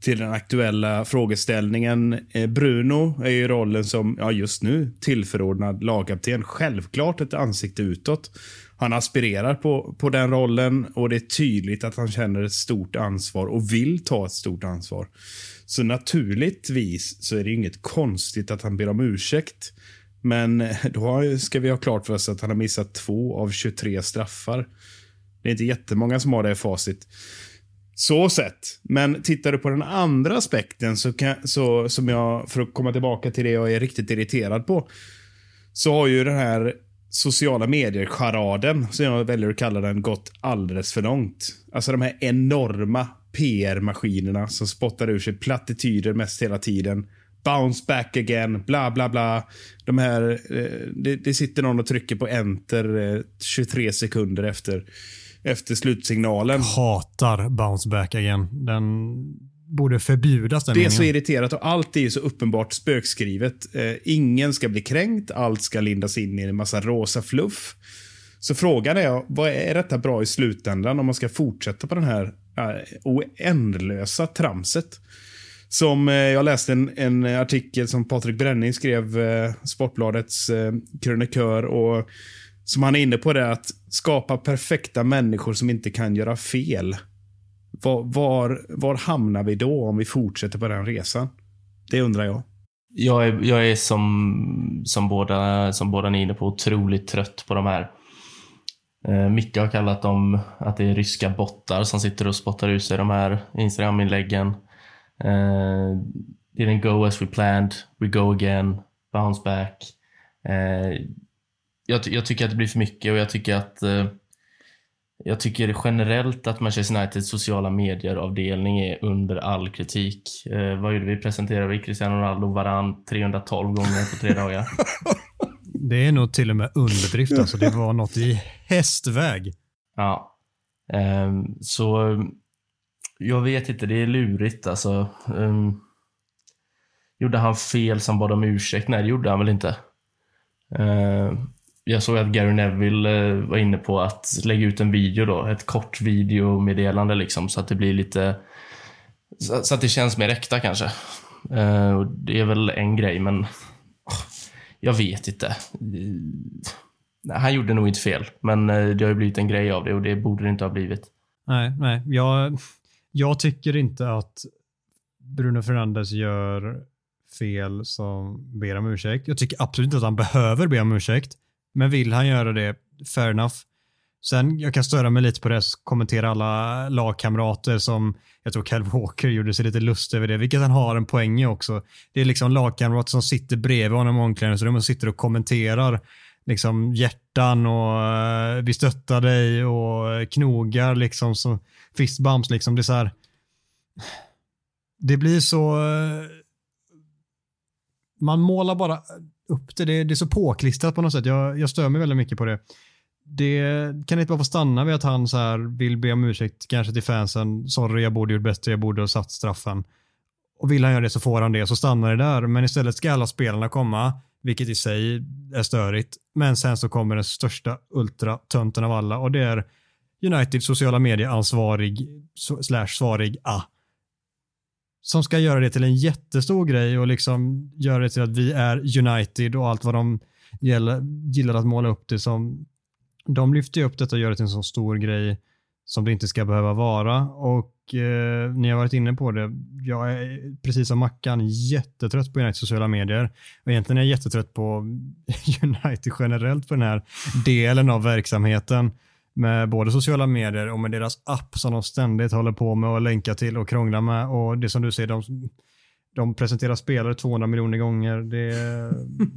till den aktuella frågeställningen. Eh, Bruno är ju rollen som, ja just nu, tillförordnad lagkapten. Självklart ett ansikte utåt. Han aspirerar på, på den rollen och det är tydligt att han känner ett stort ansvar och vill ta ett stort ansvar. Så naturligtvis så är det inget konstigt att han ber om ursäkt. Men eh, då ska vi ha klart för oss att han har missat två av 23 straffar. Det är inte jättemånga som har det facit. Så sett. Men tittar du på den andra aspekten, så, kan, så som jag, för att komma tillbaka till det jag är riktigt irriterad på, så har ju den här sociala medier-charaden, som jag väljer att kalla den, gått alldeles för långt. Alltså de här enorma PR-maskinerna som spottar ur sig plattityder mest hela tiden. Bounce back again, bla bla bla. De här, eh, det, det sitter någon och trycker på enter eh, 23 sekunder efter, efter slutsignalen. Hatar bounce back again. Den borde förbjudas den Det är så meningen. irriterat och allt är så uppenbart spökskrivet. Eh, ingen ska bli kränkt, allt ska lindas in i en massa rosa fluff. Så frågan är, vad är detta bra i slutändan om man ska fortsätta på den här eh, oändlösa tramset? Som eh, jag läste en, en artikel som Patrik Bränning skrev, eh, Sportbladets eh, krönikör, och som han är inne på det att skapa perfekta människor som inte kan göra fel. Var, var, var hamnar vi då om vi fortsätter på den resan? Det undrar jag. Jag är, jag är som, som, båda, som båda ni är inne på otroligt trött på de här. Eh, Micke har kallat dem att det är ryska bottar som sitter och spottar ut sig de här Instagram-inläggen. Eh, didn't go as we planned, we go again, bounce back. Eh, jag, jag tycker att det blir för mycket och jag tycker att eh, jag tycker generellt att Manchester Uniteds sociala medier-avdelning är under all kritik. Eh, vad gjorde vi? Presenterade vi Cristiano Ronaldo varann 312 gånger på tre dagar? [laughs] Det är nog till och med underdrift. Alltså. Det var något i hästväg. Ja. Ehm, så um, jag vet inte, det är lurigt alltså. Um, gjorde han fel som bad om ursäkt? Nej, det gjorde han väl inte. Ehm, jag såg att Gary Neville eh, var inne på att lägga ut en video då, ett kort videomeddelande liksom, så att det blir lite... Så, att det känns mer äkta kanske. Eh, det är väl en grej, men... Jag vet inte. Eh, han gjorde nog inte fel, men det har ju blivit en grej av det och det borde det inte ha blivit. Nej, nej. Jag, jag tycker inte att Bruno Fernandes gör fel som ber om ursäkt. Jag tycker absolut inte att han behöver be om ursäkt. Men vill han göra det, fair enough. Sen, jag kan störa mig lite på det, kommentera alla lagkamrater som, jag tror Kyle Walker gjorde sig lite lust över det, vilket han har en poäng i också. Det är liksom lagkamrater som sitter bredvid honom i omklädningsrummet och sitter och kommenterar liksom hjärtan och uh, vi stöttar dig och knogar liksom så fist bumps liksom. Det är så här. Det blir så. uh, Man målar bara upp det. Det, det är så påklistrat på något sätt. Jag, jag stör mig väldigt mycket på det. Det kan inte bara få stanna vid att han så här vill be om ursäkt kanske till fansen. Sorry, jag borde gjort bättre. Jag borde ha satt straffen. Och vill han göra det så får han det så stannar det där. Men istället ska alla spelarna komma, vilket i sig är störigt. Men sen så kommer den största ultratönten av alla och det är United sociala medieansvarig slash svarig A. Som ska göra det till en jättestor grej och liksom göra det till att vi är United och allt vad de gäller, gillar att måla upp det som. De lyfter ju upp detta och gör det till en så stor grej som det inte ska behöva vara. Och eh, ni har varit inne på det. Jag är precis som Mackan jättetrött på United sociala medier. Och egentligen är jag jättetrött på [laughs] United generellt på den här delen av verksamheten. Med både sociala medier och med deras app som de ständigt håller på med att länka till och krångla med. Och det som du säger, de, de presenterar spelare 200 miljoner gånger. Det,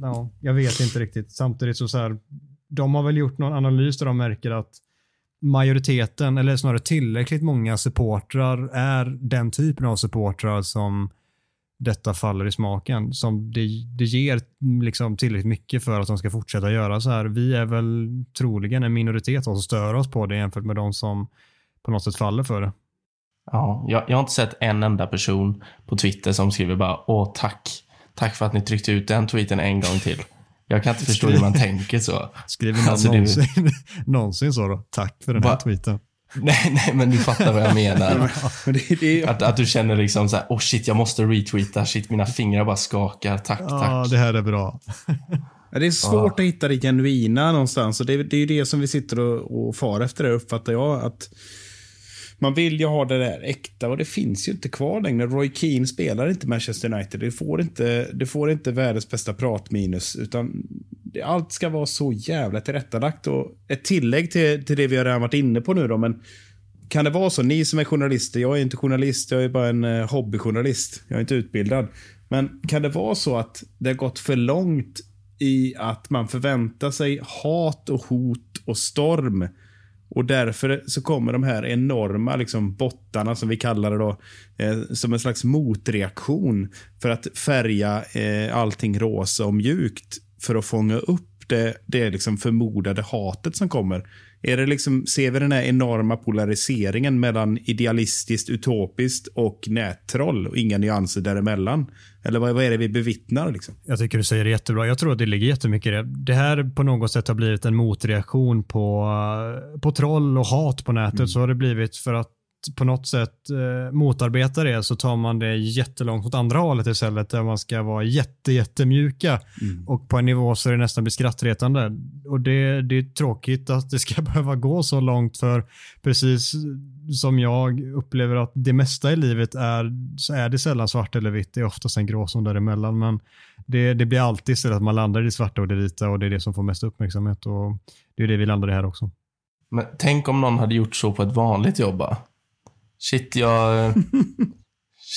[laughs] ja, jag vet inte riktigt. Samtidigt så, så här, de har väl gjort någon analys där de märker att majoriteten, eller snarare tillräckligt många supportrar är den typen av supportrar som detta faller i smaken. Som det, det ger liksom tillräckligt mycket för att de ska fortsätta göra så här. Vi är väl troligen en minoritet som stör oss på det jämfört med de som på något sätt faller för det. Ja, jag, jag har inte sett en enda person på Twitter som skriver bara åh tack. Tack för att ni tryckte ut den tweeten en gång till. Jag kan inte förstå hur man [laughs] tänker så. Skriver någon Alltså, det- någonsin, [laughs] någonsin så då? Tack för den här Va? tweeten. [laughs] Nej, nej, men du fattar vad jag menar. [laughs] Att, att du känner liksom så här, oh shit, jag måste retweeta, shit, mina fingrar bara skakar, tack, Ja, tack. det här är bra. [laughs] Ja, det är svårt att hitta det genuina någonstans. Och det, det är ju det som vi sitter och, och far efter, det uppfattar jag. Att man vill ju ha det där äkta och det finns ju inte kvar längre. Roy Keane spelar inte Manchester United. Det får inte, det får inte världens bästa pratminus. Utan allt ska vara så jävla tillrättalagt. Och ett tillägg till, till det vi har redan varit inne på nu då, men kan det vara så, ni som är journalister, jag är inte journalist, jag är bara en eh, hobbyjournalist, jag är inte utbildad. Men kan det vara så att det har gått för långt i att man förväntar sig hat och hot och storm och därför så kommer de här enorma liksom, bottarna, som vi kallar det, då, eh, som en slags motreaktion för att färga eh, allting rosa och mjukt för att fånga upp det, det liksom förmodade hatet som kommer. Är det liksom, ser vi den här enorma polariseringen mellan idealistiskt, utopiskt och nättroll och inga nyanser däremellan? Eller vad, vad är det vi bevittnar? Liksom? Jag tycker du säger det jättebra. Jag tror att det ligger jättemycket i det. Det här på något sätt har blivit en motreaktion på, på troll och hat på nätet. Mm. Så har det blivit för att på något sätt eh, motarbeta det så tar man det jättelångt åt andra hållet istället där man ska vara jätte, jättemjuka mm. och på en nivå så det nästan blir skrattretande. Och det, det är tråkigt att det ska [laughs] behöva gå så långt för precis som jag upplever att det mesta i livet är så är det sällan svart eller vitt. Det är oftast en gråzon däremellan men det, det blir alltid istället att man landar i det svarta och det vita och det är det som får mest uppmärksamhet och det är det vi landar i här också. Men tänk om någon hade gjort så på ett vanligt jobb Shit, jag... [laughs]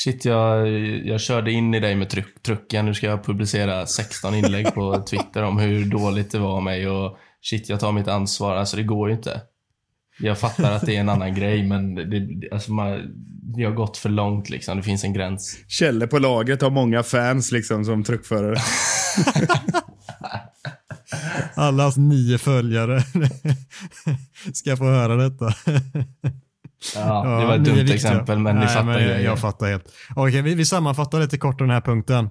Shit, jag, jag körde in i dig med tryck, trucken. Nu ska jag publicera 16 inlägg på [laughs] Twitter om hur dåligt det var av mig och shit, jag tar mitt ansvar. Alltså det går ju inte. Jag fattar att det är en annan grej, men det, alltså man, det har gått för långt liksom. Det finns en gräns. Kjelle på laget har många fans liksom som truckförare. [laughs] Allas nio följare ska få höra detta. Ja, det var ett dumt exempel, men ni fattar men jag, jag fattar helt. Okej, vi, vi sammanfattar lite kort den här punkten.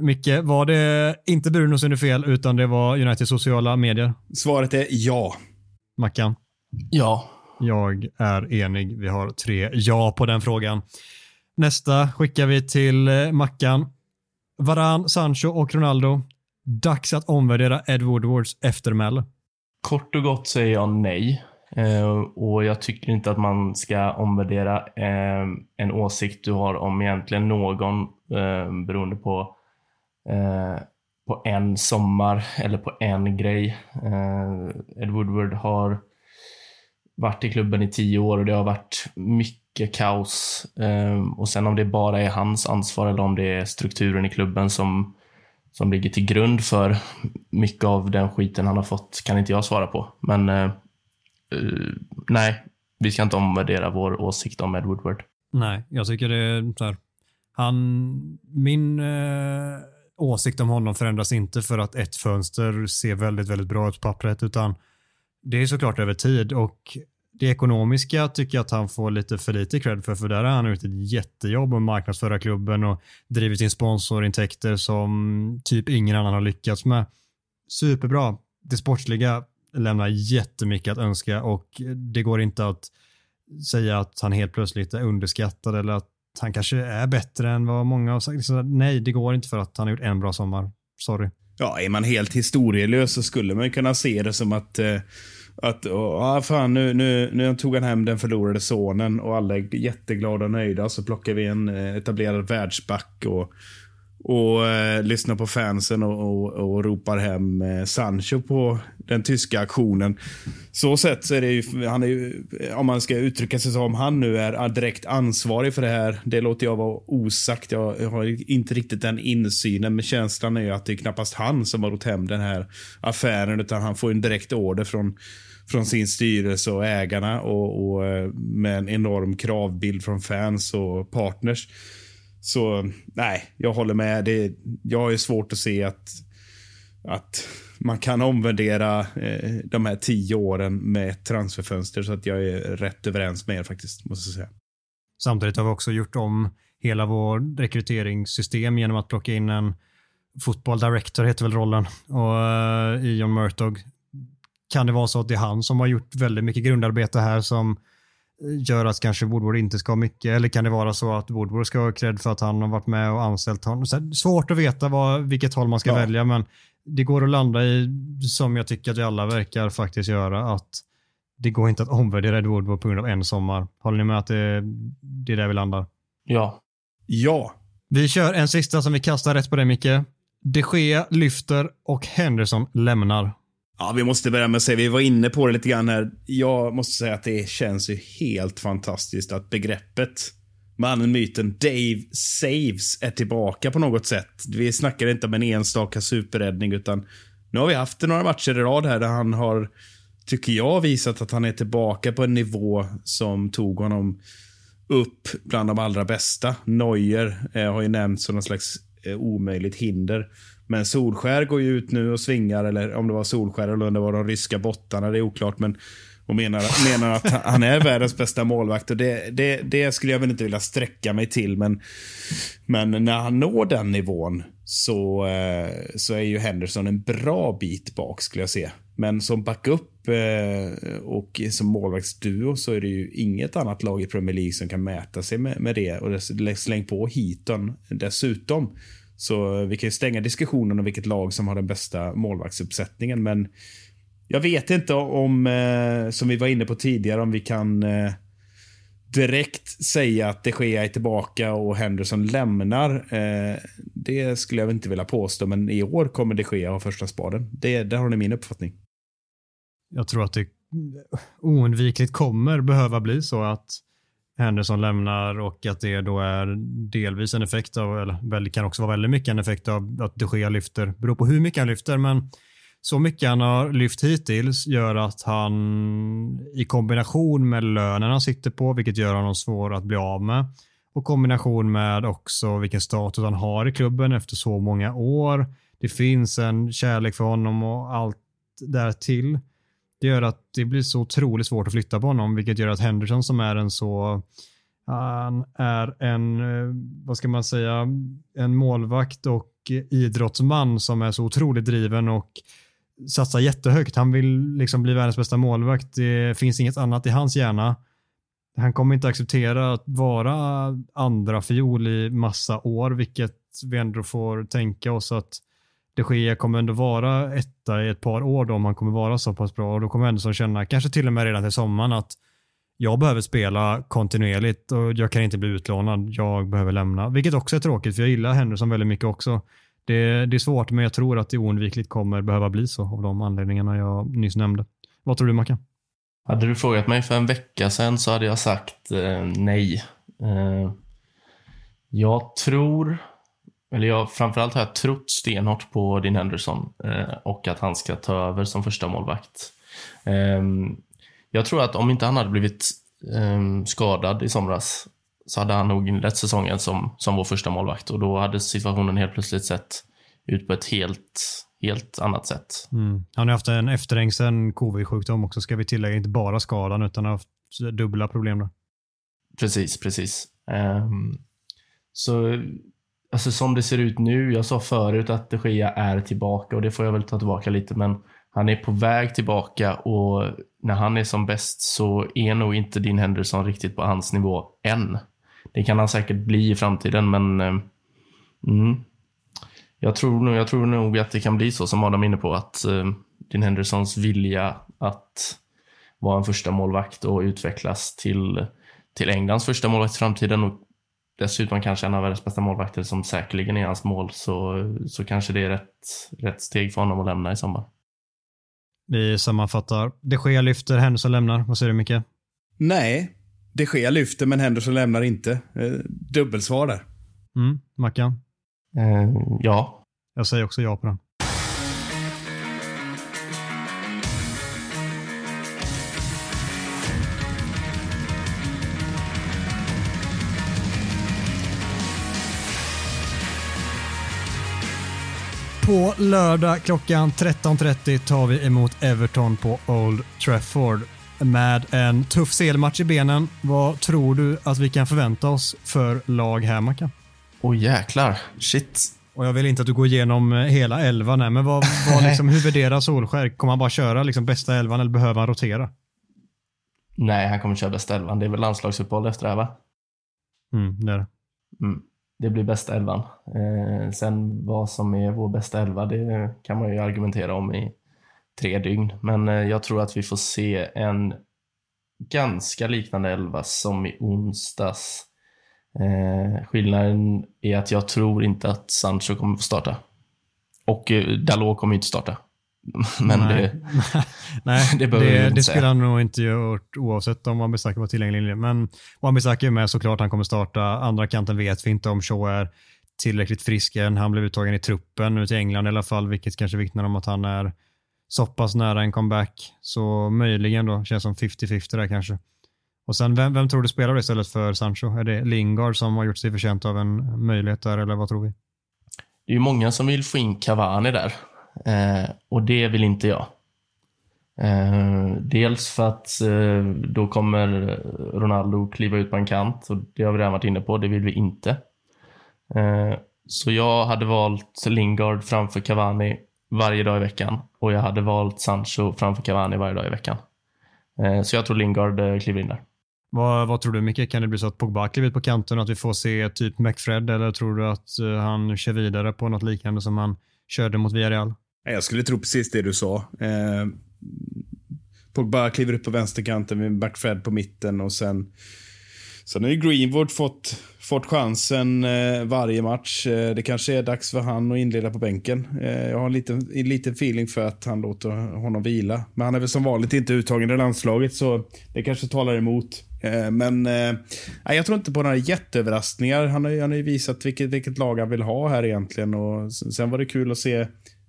Micke, var det inte Bruno som är fel, utan det var Uniteds sociala medier? Svaret är ja. Mackan? Ja. Jag är enig. Vi har tre ja på den frågan. Nästa skickar vi till eh, Mackan. Varan, Sancho och Ronaldo. Dags att omvärdera Ed Woodwards eftermäle. Kort och gott säger jag nej. Eh, och jag tycker inte att man ska omvärdera eh, en åsikt du har om egentligen någon eh, beroende på, eh, på en sommar eller på en grej. Ed Woodward har varit i klubben i tio år och det har varit mycket kaos. och sen om det bara är hans ansvar eller om det är strukturen i klubben som, som ligger till grund för mycket av den skiten han har fått kan inte jag svara på. Men uh, nej, vi ska inte omvärdera vår åsikt om Ed Woodward. Nej, jag tycker det är så här. Han, min uh, åsikt om honom förändras inte för att ett fönster ser väldigt, väldigt bra ut på pappret, utan det är såklart över tid och det ekonomiska tycker jag att han får lite för lite cred för, för där har han gjort ett jättejobb med marknadsföra klubben och drivit in sponsorintäkter som typ ingen annan har lyckats med. Superbra. Det sportsliga lämnar jättemycket att önska och det går inte att säga att han helt plötsligt är underskattad eller att han kanske är bättre än vad många har sagt. Liksom, nej, det går inte för att han har gjort en bra sommar. Sorry. Ja, är man helt historielös så skulle man kunna se det som att eh, att, ja fan, nu, nu, nu tog han hem den förlorade sonen och alla är jätteglada och nöjda. Så plockar vi en eh, etablerad världsback och och eh, lyssnar på fansen och, och, och ropar hem eh, Sancho på den tyska aktionen. Så sett så är det ju, han är ju, eh, om man ska uttrycka sig som han nu är eh, direkt ansvarig för det här. Det låter jag vara osagt. Jag, jag har inte riktigt den insynen, men känslan är ju att det är knappast han som har rott hem den här affären, utan han får en direkt order från från sin styrelse och ägarna och, och eh, med en enorm kravbild från fans och partners. Så nej, jag håller med. Det, jag har ju svårt att se att, att man kan omvärdera eh, de här tio åren med ett transferfönster. Så att jag är rätt överens med er faktiskt, måste jag säga. Samtidigt har vi också gjort om hela vår rekryteringssystem genom att plocka in en football director, heter väl rollen, och eh, uh, i John Murtog. Kan det vara så att det är han som har gjort väldigt mycket grundarbete här som gör att kanske Woodward inte ska ha mycket eller kan det vara så att Woodward ska ha cred för att han har varit med och anställt honom? Så svårt att veta vad, vilket håll man ska ja. välja men det går att landa i, som jag tycker att vi alla verkar faktiskt göra, att det går inte att omvärdera Ed Woodward på grund av en sommar. Håller ni med att det, det är där vi landar? Ja. Ja. Vi kör en sista som vi kastar rätt på dig Micke. De Gea lyfter och Henderson lämnar. Ja, vi måste börja med att säga, vi var inne på det lite grann här. Jag måste säga att det känns ju helt fantastiskt att begreppet mannen, myten Dave Saves är tillbaka på något sätt. Vi snackar inte om en enstaka superräddning, utan nu har vi haft några matcher i rad här där han har, tycker jag, visat att han är tillbaka på en nivå som tog honom upp bland de allra bästa. Neuer eh, har ju nämnts som någon slags eh, omöjligt hinder. Men Solskär går ju ut nu och svingar, eller om det var Solskär eller om det var de ryska bottarna, det är oklart. Men och menar, menar att han är världens bästa målvakt. Och det, det, det, skulle jag väl inte vilja sträcka mig till. Men, men när han når den nivån så, eh, så är ju Henderson en bra bit bak skulle jag säga. Men som backup eh, och som målvaktsduo så är det ju inget annat lag i Premier League som kan mäta sig med, med det. Och släng på Heaton dessutom. Så vi kan ju stänga diskussionen om vilket lag som har den bästa målvaktsuppsättningen. Men jag vet inte om, eh, som vi var inne på tidigare, om vi kan eh, direkt säga att de Gea är tillbaka och Henderson lämnar. Eh, det skulle jag inte vilja påstå, men i år kommer de Gea ha första spaden. Det, där har ni min uppfattning. Jag tror att det oundvikligt kommer behöva bli så att Henderson lämnar och att det då är delvis en effekt av, eller det kan också vara väldigt mycket en effekt av att de Gea lyfter. Beror på hur mycket han lyfter, men så mycket han har lyft hittills gör att han i kombination med lönen han sitter på, vilket gör honom svår att bli av med, och kombination med också vilken status han har i klubben efter så många år. Det finns en kärlek för honom och allt därtill. Det gör att det blir så otroligt svårt att flytta på honom, vilket gör att Henderson som är en så han är en, eh, vad ska man säga, en målvakt och idrottsman som är så otroligt driven och satsar jättehögt. Han vill liksom bli världens bästa målvakt. Det finns inget annat i hans hjärna. Han kommer inte acceptera att vara andra fiol i massa år, vilket vi ändå får tänka oss att de Gea kommer ändå vara etta i ett par år då, om han kommer vara så pass bra. Och då kommer Henderson känna, kanske till och med redan till sommaren, att jag behöver spela kontinuerligt och jag kan inte bli utlånad. Jag behöver lämna, vilket också är tråkigt för jag gillar Henderson väldigt mycket också. Det, det, är svårt, men jag tror att det oundvikligt kommer behöva bli så av de anledningarna jag nyss nämnde. Vad tror du, Mackan? Hade du frågat mig för en vecka sedan så hade jag sagt eh, nej. Eh, jag tror, eller jag, framförallt har jag trott stenhårt på din Henderson eh, och att han ska ta över som första målvakt. Eh, jag tror att om inte han hade blivit eh, skadad i somras så hade han nog inlett säsongen som, som vår första målvakt och då hade situationen helt plötsligt sett ut på ett helt, helt annat sätt. Mm. Han har haft en efterhängsen covid-sjukdom också, ska vi tillägga. Inte bara skadan, utan har haft dubbla problem. Då. Precis, precis. Um, så alltså som det ser ut nu, jag sa förut att de Gea är tillbaka och det får jag väl ta tillbaka lite, men han är på väg tillbaka och när han är som bäst så är nog inte din Henderson riktigt på hans nivå än. Det kan han säkert bli i framtiden, men eh, mm, jag, tror nog, jag tror nog att det kan bli så som Adam är inne på, att eh, din Hendersons vilja att vara en första målvakt och utvecklas till, till Englands första målvakt i framtiden och dessutom kanske en av världens bästa målvakter som säkerligen är hans mål, så, så kanske det är rätt, rätt steg för honom att lämna i sommar. Vi sammanfattar. De Gea lyfter, Henderson lämnar. Vad säger du Micke? Nej, de Gea lyfter men Henderson lämnar inte. Eh, dubbelsvar där. Mm, Mackan? Eh, ja. Jag säger också ja på den. På lördag klockan 13.30 tar vi emot Everton på Old Trafford med en tuff CL-match i benen. Vad tror du att vi kan förvänta oss för lag här, Mackan? Åh oh, jäklar. Shit. Och jag vill inte att du går igenom hela elvan här, men vad, vad [laughs] liksom, hur värderar Solskär? Kommer han bara köra liksom bästa elvan eller behöver han rotera? Nej, han kommer köra bästa elvan. Det är väl landslagsuppehåll efter det här, va? Mm, det är det. Mm, det blir bästa elvan. Eh, sen vad som är vår bästa elva, det kan man ju argumentera om i tre dygn. Men eh, jag tror att vi får se en ganska liknande elva som i onsdags. Eh, skillnaden är att jag tror inte att Sancho kommer få starta. Och eh, Dalot kommer inte starta. [laughs] Men Nej. det, Nej, [laughs] det [laughs] det, behöver vi det, inte säga. spelar han nog inte gjort oavsett om Wan-Bissaka var tillgänglig eller. Men Wan-Bissaka är med såklart, han kommer starta. Andra kanten vet vi inte om Shaw är tillräckligt frisk än. Han blev uttagen i truppen nu till England i alla fall, vilket kanske vittnar om att han är så pass nära en comeback. Så möjligen då, känns som 50-50 där kanske. Och sen, vem, vem tror du spelar då istället för Sancho? Är det Lingard som har gjort sig förtjänt av en möjlighet där, eller vad tror vi? det är ju många som vill få in Cavani där. Eh, och det vill inte jag. Eh, dels för att eh, då kommer Ronaldo kliva ut på en kant och det har vi redan varit inne på, det vill vi inte. Eh, så jag hade valt Lingard framför Cavani varje dag i veckan och jag hade valt Sancho framför Cavani varje dag i veckan. Eh, så jag tror Lingard eh, kliver in där. Vad, vad tror du Micke? Kan det bli så att Pogba kliver ut på kanten och att vi får se typ McFred eller tror du att eh, han kör vidare på något liknande som han körde mot Villarreal? Jag skulle tro precis det du sa. Eh, Pogba kliver upp på vänsterkanten med Backfred på mitten och sen Sen har ju Greenwood fått, fått chansen eh, varje match. Eh, det kanske är dags för han att inleda på bänken. Eh, jag har en liten, en liten feeling för att han låter honom vila. Men han är väl som vanligt inte uttagen i landslaget så det kanske talar emot. Eh, men eh, jag tror inte på några jätteöverraskningar. Han har, ju- han har ju visat vilket, vilket lag han vill ha här egentligen. Och sen var det kul att se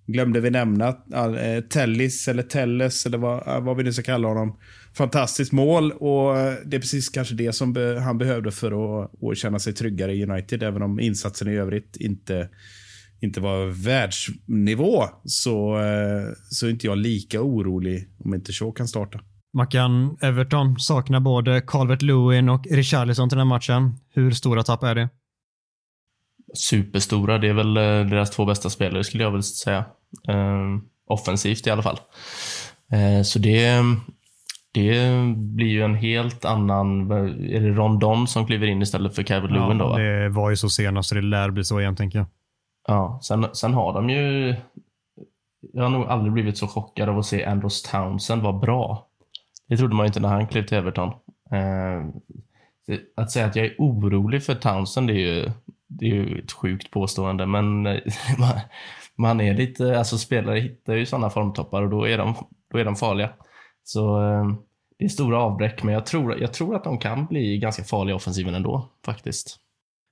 Glömde vi nämna äh, Tellis eller Telles eller vad, eh, vad vi nu ska kalla honom. Fantastiskt mål och eh, det är precis kanske det som be, han behövde för att, att känna sig tryggare i United. Även om insatsen i övrigt inte, inte var världsnivå så, så är inte jag lika orolig om inte Shaw kan starta. Mackan, Everton saknar både Calvert Lewin och Richarlison till den här matchen. Hur stora tapp är det? Superstora. Det är väl eh, deras två bästa spelare skulle jag väl säga. Eh, offensivt i alla fall. Eh, så det, det blir ju en helt annan... Är det Rondon som kliver in istället för Calvert Lewin då? Va? det var ju så senast så det lär bli så igen tänker jag. Ja, sen, sen har de ju... Jag har nog aldrig blivit så chockad av att se Andros Townsend vara bra. Det trodde man ju inte när han klev till Everton. Eh, att säga att jag är orolig för Townsend det är ju, det är ju ett sjukt påstående, men eh, [laughs] man, man är lite, alltså spelare hittar ju sådana formtoppar och då är de, då är de farliga. Så eh, det är stora avbräck, men jag tror, jag tror att de kan bli ganska farliga i offensiven ändå, faktiskt.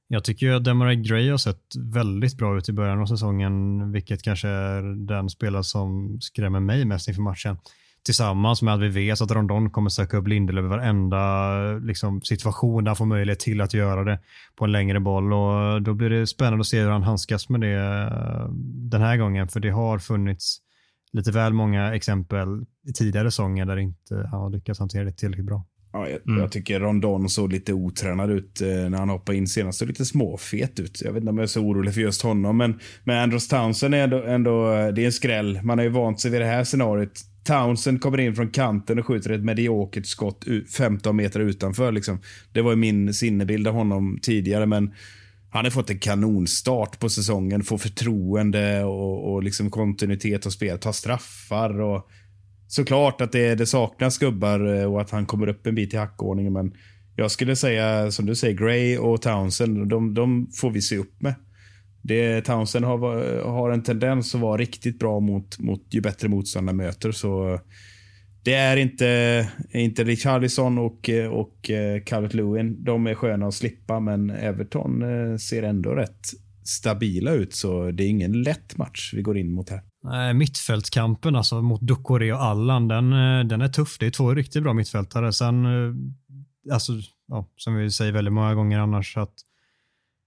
Jag tycker ju att Demarai Gray har sett väldigt bra ut i början av säsongen, vilket kanske är den spelare som skrämmer mig mest inför matchen. Tillsammans med att vi vet att Rondon kommer söka upp Lindelöf i varenda liksom, situation där han får möjlighet till att göra det på en längre boll. Och då blir det spännande att se hur han handskas med det eh, den här gången, för det har funnits lite väl många exempel i tidigare säsonger där inte han har lyckats hantera det tillräckligt bra. Ja, jag, Mm. jag tycker Rondon såg lite otränad ut eh, när han hoppade in senast. Såg lite småfet ut. Jag vet inte om jag är så orolig för just honom. Men, men Andros Townsend är ändå, ändå eh, det är en skräll. Man har ju vant sig vid det här scenariot. Townsend kommer in från kanten och skjuter ett mediokert skott u- 15 meter utanför. Liksom. Det var min sinnebild av honom tidigare. Men han har fått en kanonstart på säsongen. Får förtroende och, och liksom kontinuitet och spel. Tar straffar och såklart att det, det saknas gubbar eh, och att han kommer upp en bit i hackordningen. Men jag skulle säga, som du säger, Gray och Townsend, de, de får vi se upp med. Det, Townsend har, har en tendens att vara riktigt bra mot, mot ju bättre motståndare möter. Så det är inte, inte Richarlison och, och eh, Calvert Lewin. De är sköna att slippa, men Everton eh, ser ändå rätt stabila ut. Så det är ingen lätt match vi går in mot här. Mittfältskampen alltså mot Ducoré och Allan, den, eh, den är tuff. Det är två riktigt bra mittfältare. Sen, eh, alltså, ja, som vi säger väldigt många gånger annars, att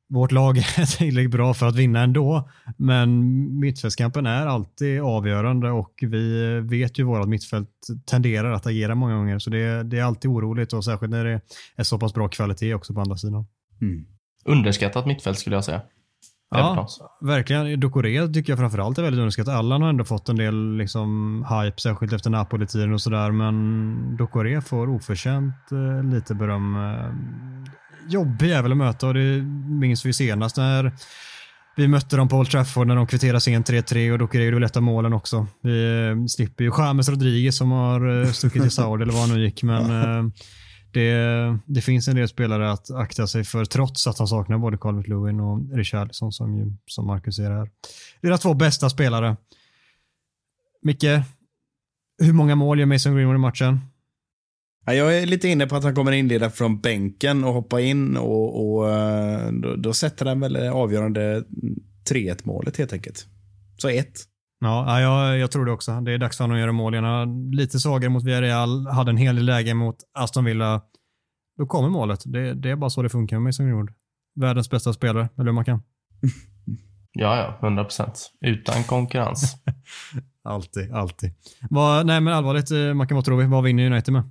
vårt lag [laughs] är tillräckligt bra för att vinna ändå. Men mittfältskampen är alltid avgörande och vi vet ju vårt mittfält tenderar att agera många gånger. Så det, det är alltid oroligt och särskilt när det är så pass bra kvalitet också på andra sidan. Mm. Underskattat mittfält skulle jag säga. Ja, verkligen. Ducoré tycker jag framförallt är väldigt underskattat. Allan har ändå fått en del liksom, hype, särskilt efter Napoli-tiden och sådär. Men Ducoré får oförtjänt eh, lite beröm. Eh, jobbig jävel att möta och det minns vi senast när vi mötte dem på Old Trafford när de kvitterade sent 3-3 och Ducoré gjorde väl ett av målen också. Vi eh, slipper ju James Rodriguez som har eh, stuckit till Saudi eller vad han nu gick. Men eh, det, det finns en del spelare att akta sig för trots att han saknar både Calvert Lewin och Richarlison som, ju, som Marcus ser här. Deras två bästa spelare. Micke, hur många mål gör Mason Greenwood i matchen? Jag är lite inne på att han kommer inleda från bänken och hoppa in och, och eh, då, då sätter han väl avgörande 3-1 målet helt enkelt. Så ett. Ja, jag, jag tror det också. Det är dags för honom att göra mål igen. Lite svagare mot Villarreal, hade en hel del läge mot Aston Villa. Då kommer målet. Det, det är bara så det funkar med Mason Greenwood. Världens bästa spelare, eller hur man kan. [laughs] Ja, ja, 100 procent. Utan konkurrens. [laughs] alltid, alltid. Vad, nej, men allvarligt, eh, Mackan, vad tror vi? Vad vinner United med?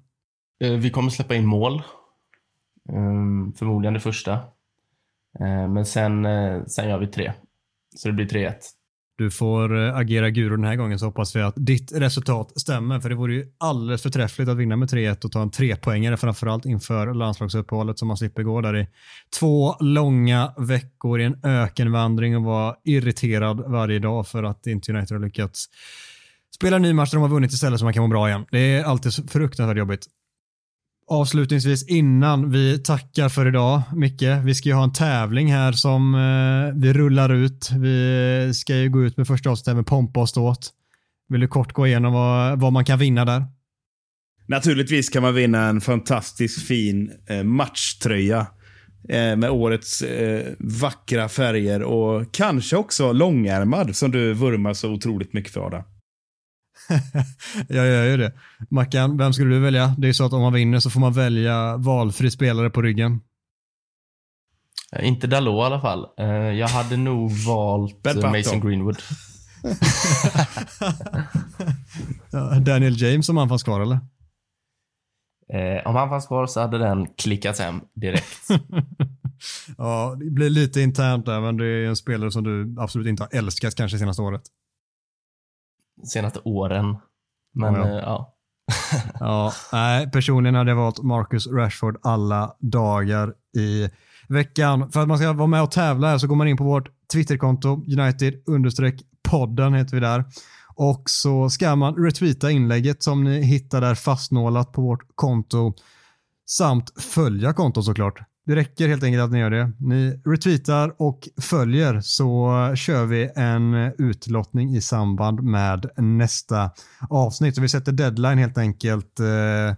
Eh, vi kommer släppa in mål. Um, förmodligen det första. Uh, men sen, sen gör vi tre. Så det blir 3-1. Du får eh, agera guru den här gången så hoppas vi att ditt resultat stämmer. För det vore ju alldeles förträffligt att vinna med 3-1 och ta en trepoängare framförallt inför landslagsuppehållet som man slipper gå där i två långa veckor i en ökenvandring och vara irriterad varje dag för att inte United har lyckats spela en ny match där de har vunnit istället så man kan må bra igen. Det är alltid fruktansvärt jobbigt avslutningsvis innan vi tackar för idag, Micke. Vi ska ju ha en tävling här som eh, vi rullar ut. Vi ska ju gå ut med första avsnittet med pompa och ståt. Vill du kort gå igenom vad, vad man kan vinna där? Naturligtvis kan man vinna en fantastiskt fin eh, matchtröja eh, med årets eh, vackra färger och kanske också långärmad som du vurmar så otroligt mycket för. Adam. [laughs] jag gör ju det. Mackan, vem skulle du välja? Det är så att om man vinner så får man välja valfri spelare på ryggen. Eh, inte Dalot i alla fall. Eh, jag hade nog [laughs] valt Mason Greenwood. [laughs] Daniel James om han fanns kvar eller? Eh, om han fanns kvar så hade den klickats hem direkt. ja, det blir lite internt där, men det är en spelare som du absolut inte har älskat kanske senaste året senaste åren. Men ja. Eh, ja. [laughs] ja, nej, personligen hade jag valt Marcus Rashford alla dagar i veckan. För att man ska vara med och tävla här så går man in på vårt Twitterkonto, United podden heter vi där. Och så ska man retweeta inlägget som ni hittar där fastnålat på vårt konto. Samt följa kontot såklart. Det räcker helt enkelt att ni gör det. Ni retweetar och följer så kör vi en utlottning i samband med nästa avsnitt. Så vi sätter deadline helt enkelt eh,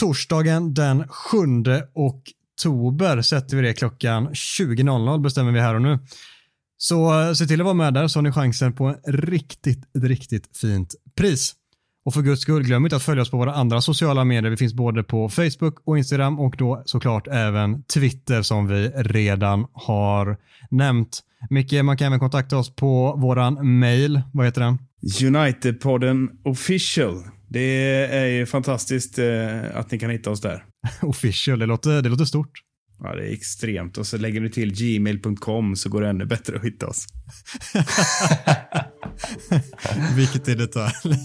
torsdagen den 7 oktober sätter vi det klockan 20.00 bestämmer vi här och nu. Så eh, se till att vara med där så har ni chansen på en riktigt, riktigt fint pris. Och för guds skull, glöm inte att följa oss på våra andra sociala medier. Vi finns både på Facebook och Instagram och då såklart även Twitter som vi redan har nämnt. Micke, man kan även kontakta oss på våran mail. Vad heter den? Unitedpodden official. Det är ju fantastiskt eh, att ni kan hitta oss där. [laughs] official, det låter, det låter stort. Ja, det är extremt. Och så lägger du till gmail.com så går det ännu bättre att hitta oss. [laughs] Vilket är detalj.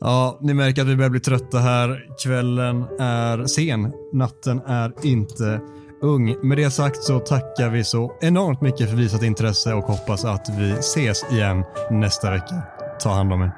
ja, ni märker att vi börjar bli trötta här. Kvällen är sen. Natten är inte ung. Med det sagt så tackar vi så enormt mycket för visat intresse och hoppas att vi ses igen nästa vecka. Ta hand om er.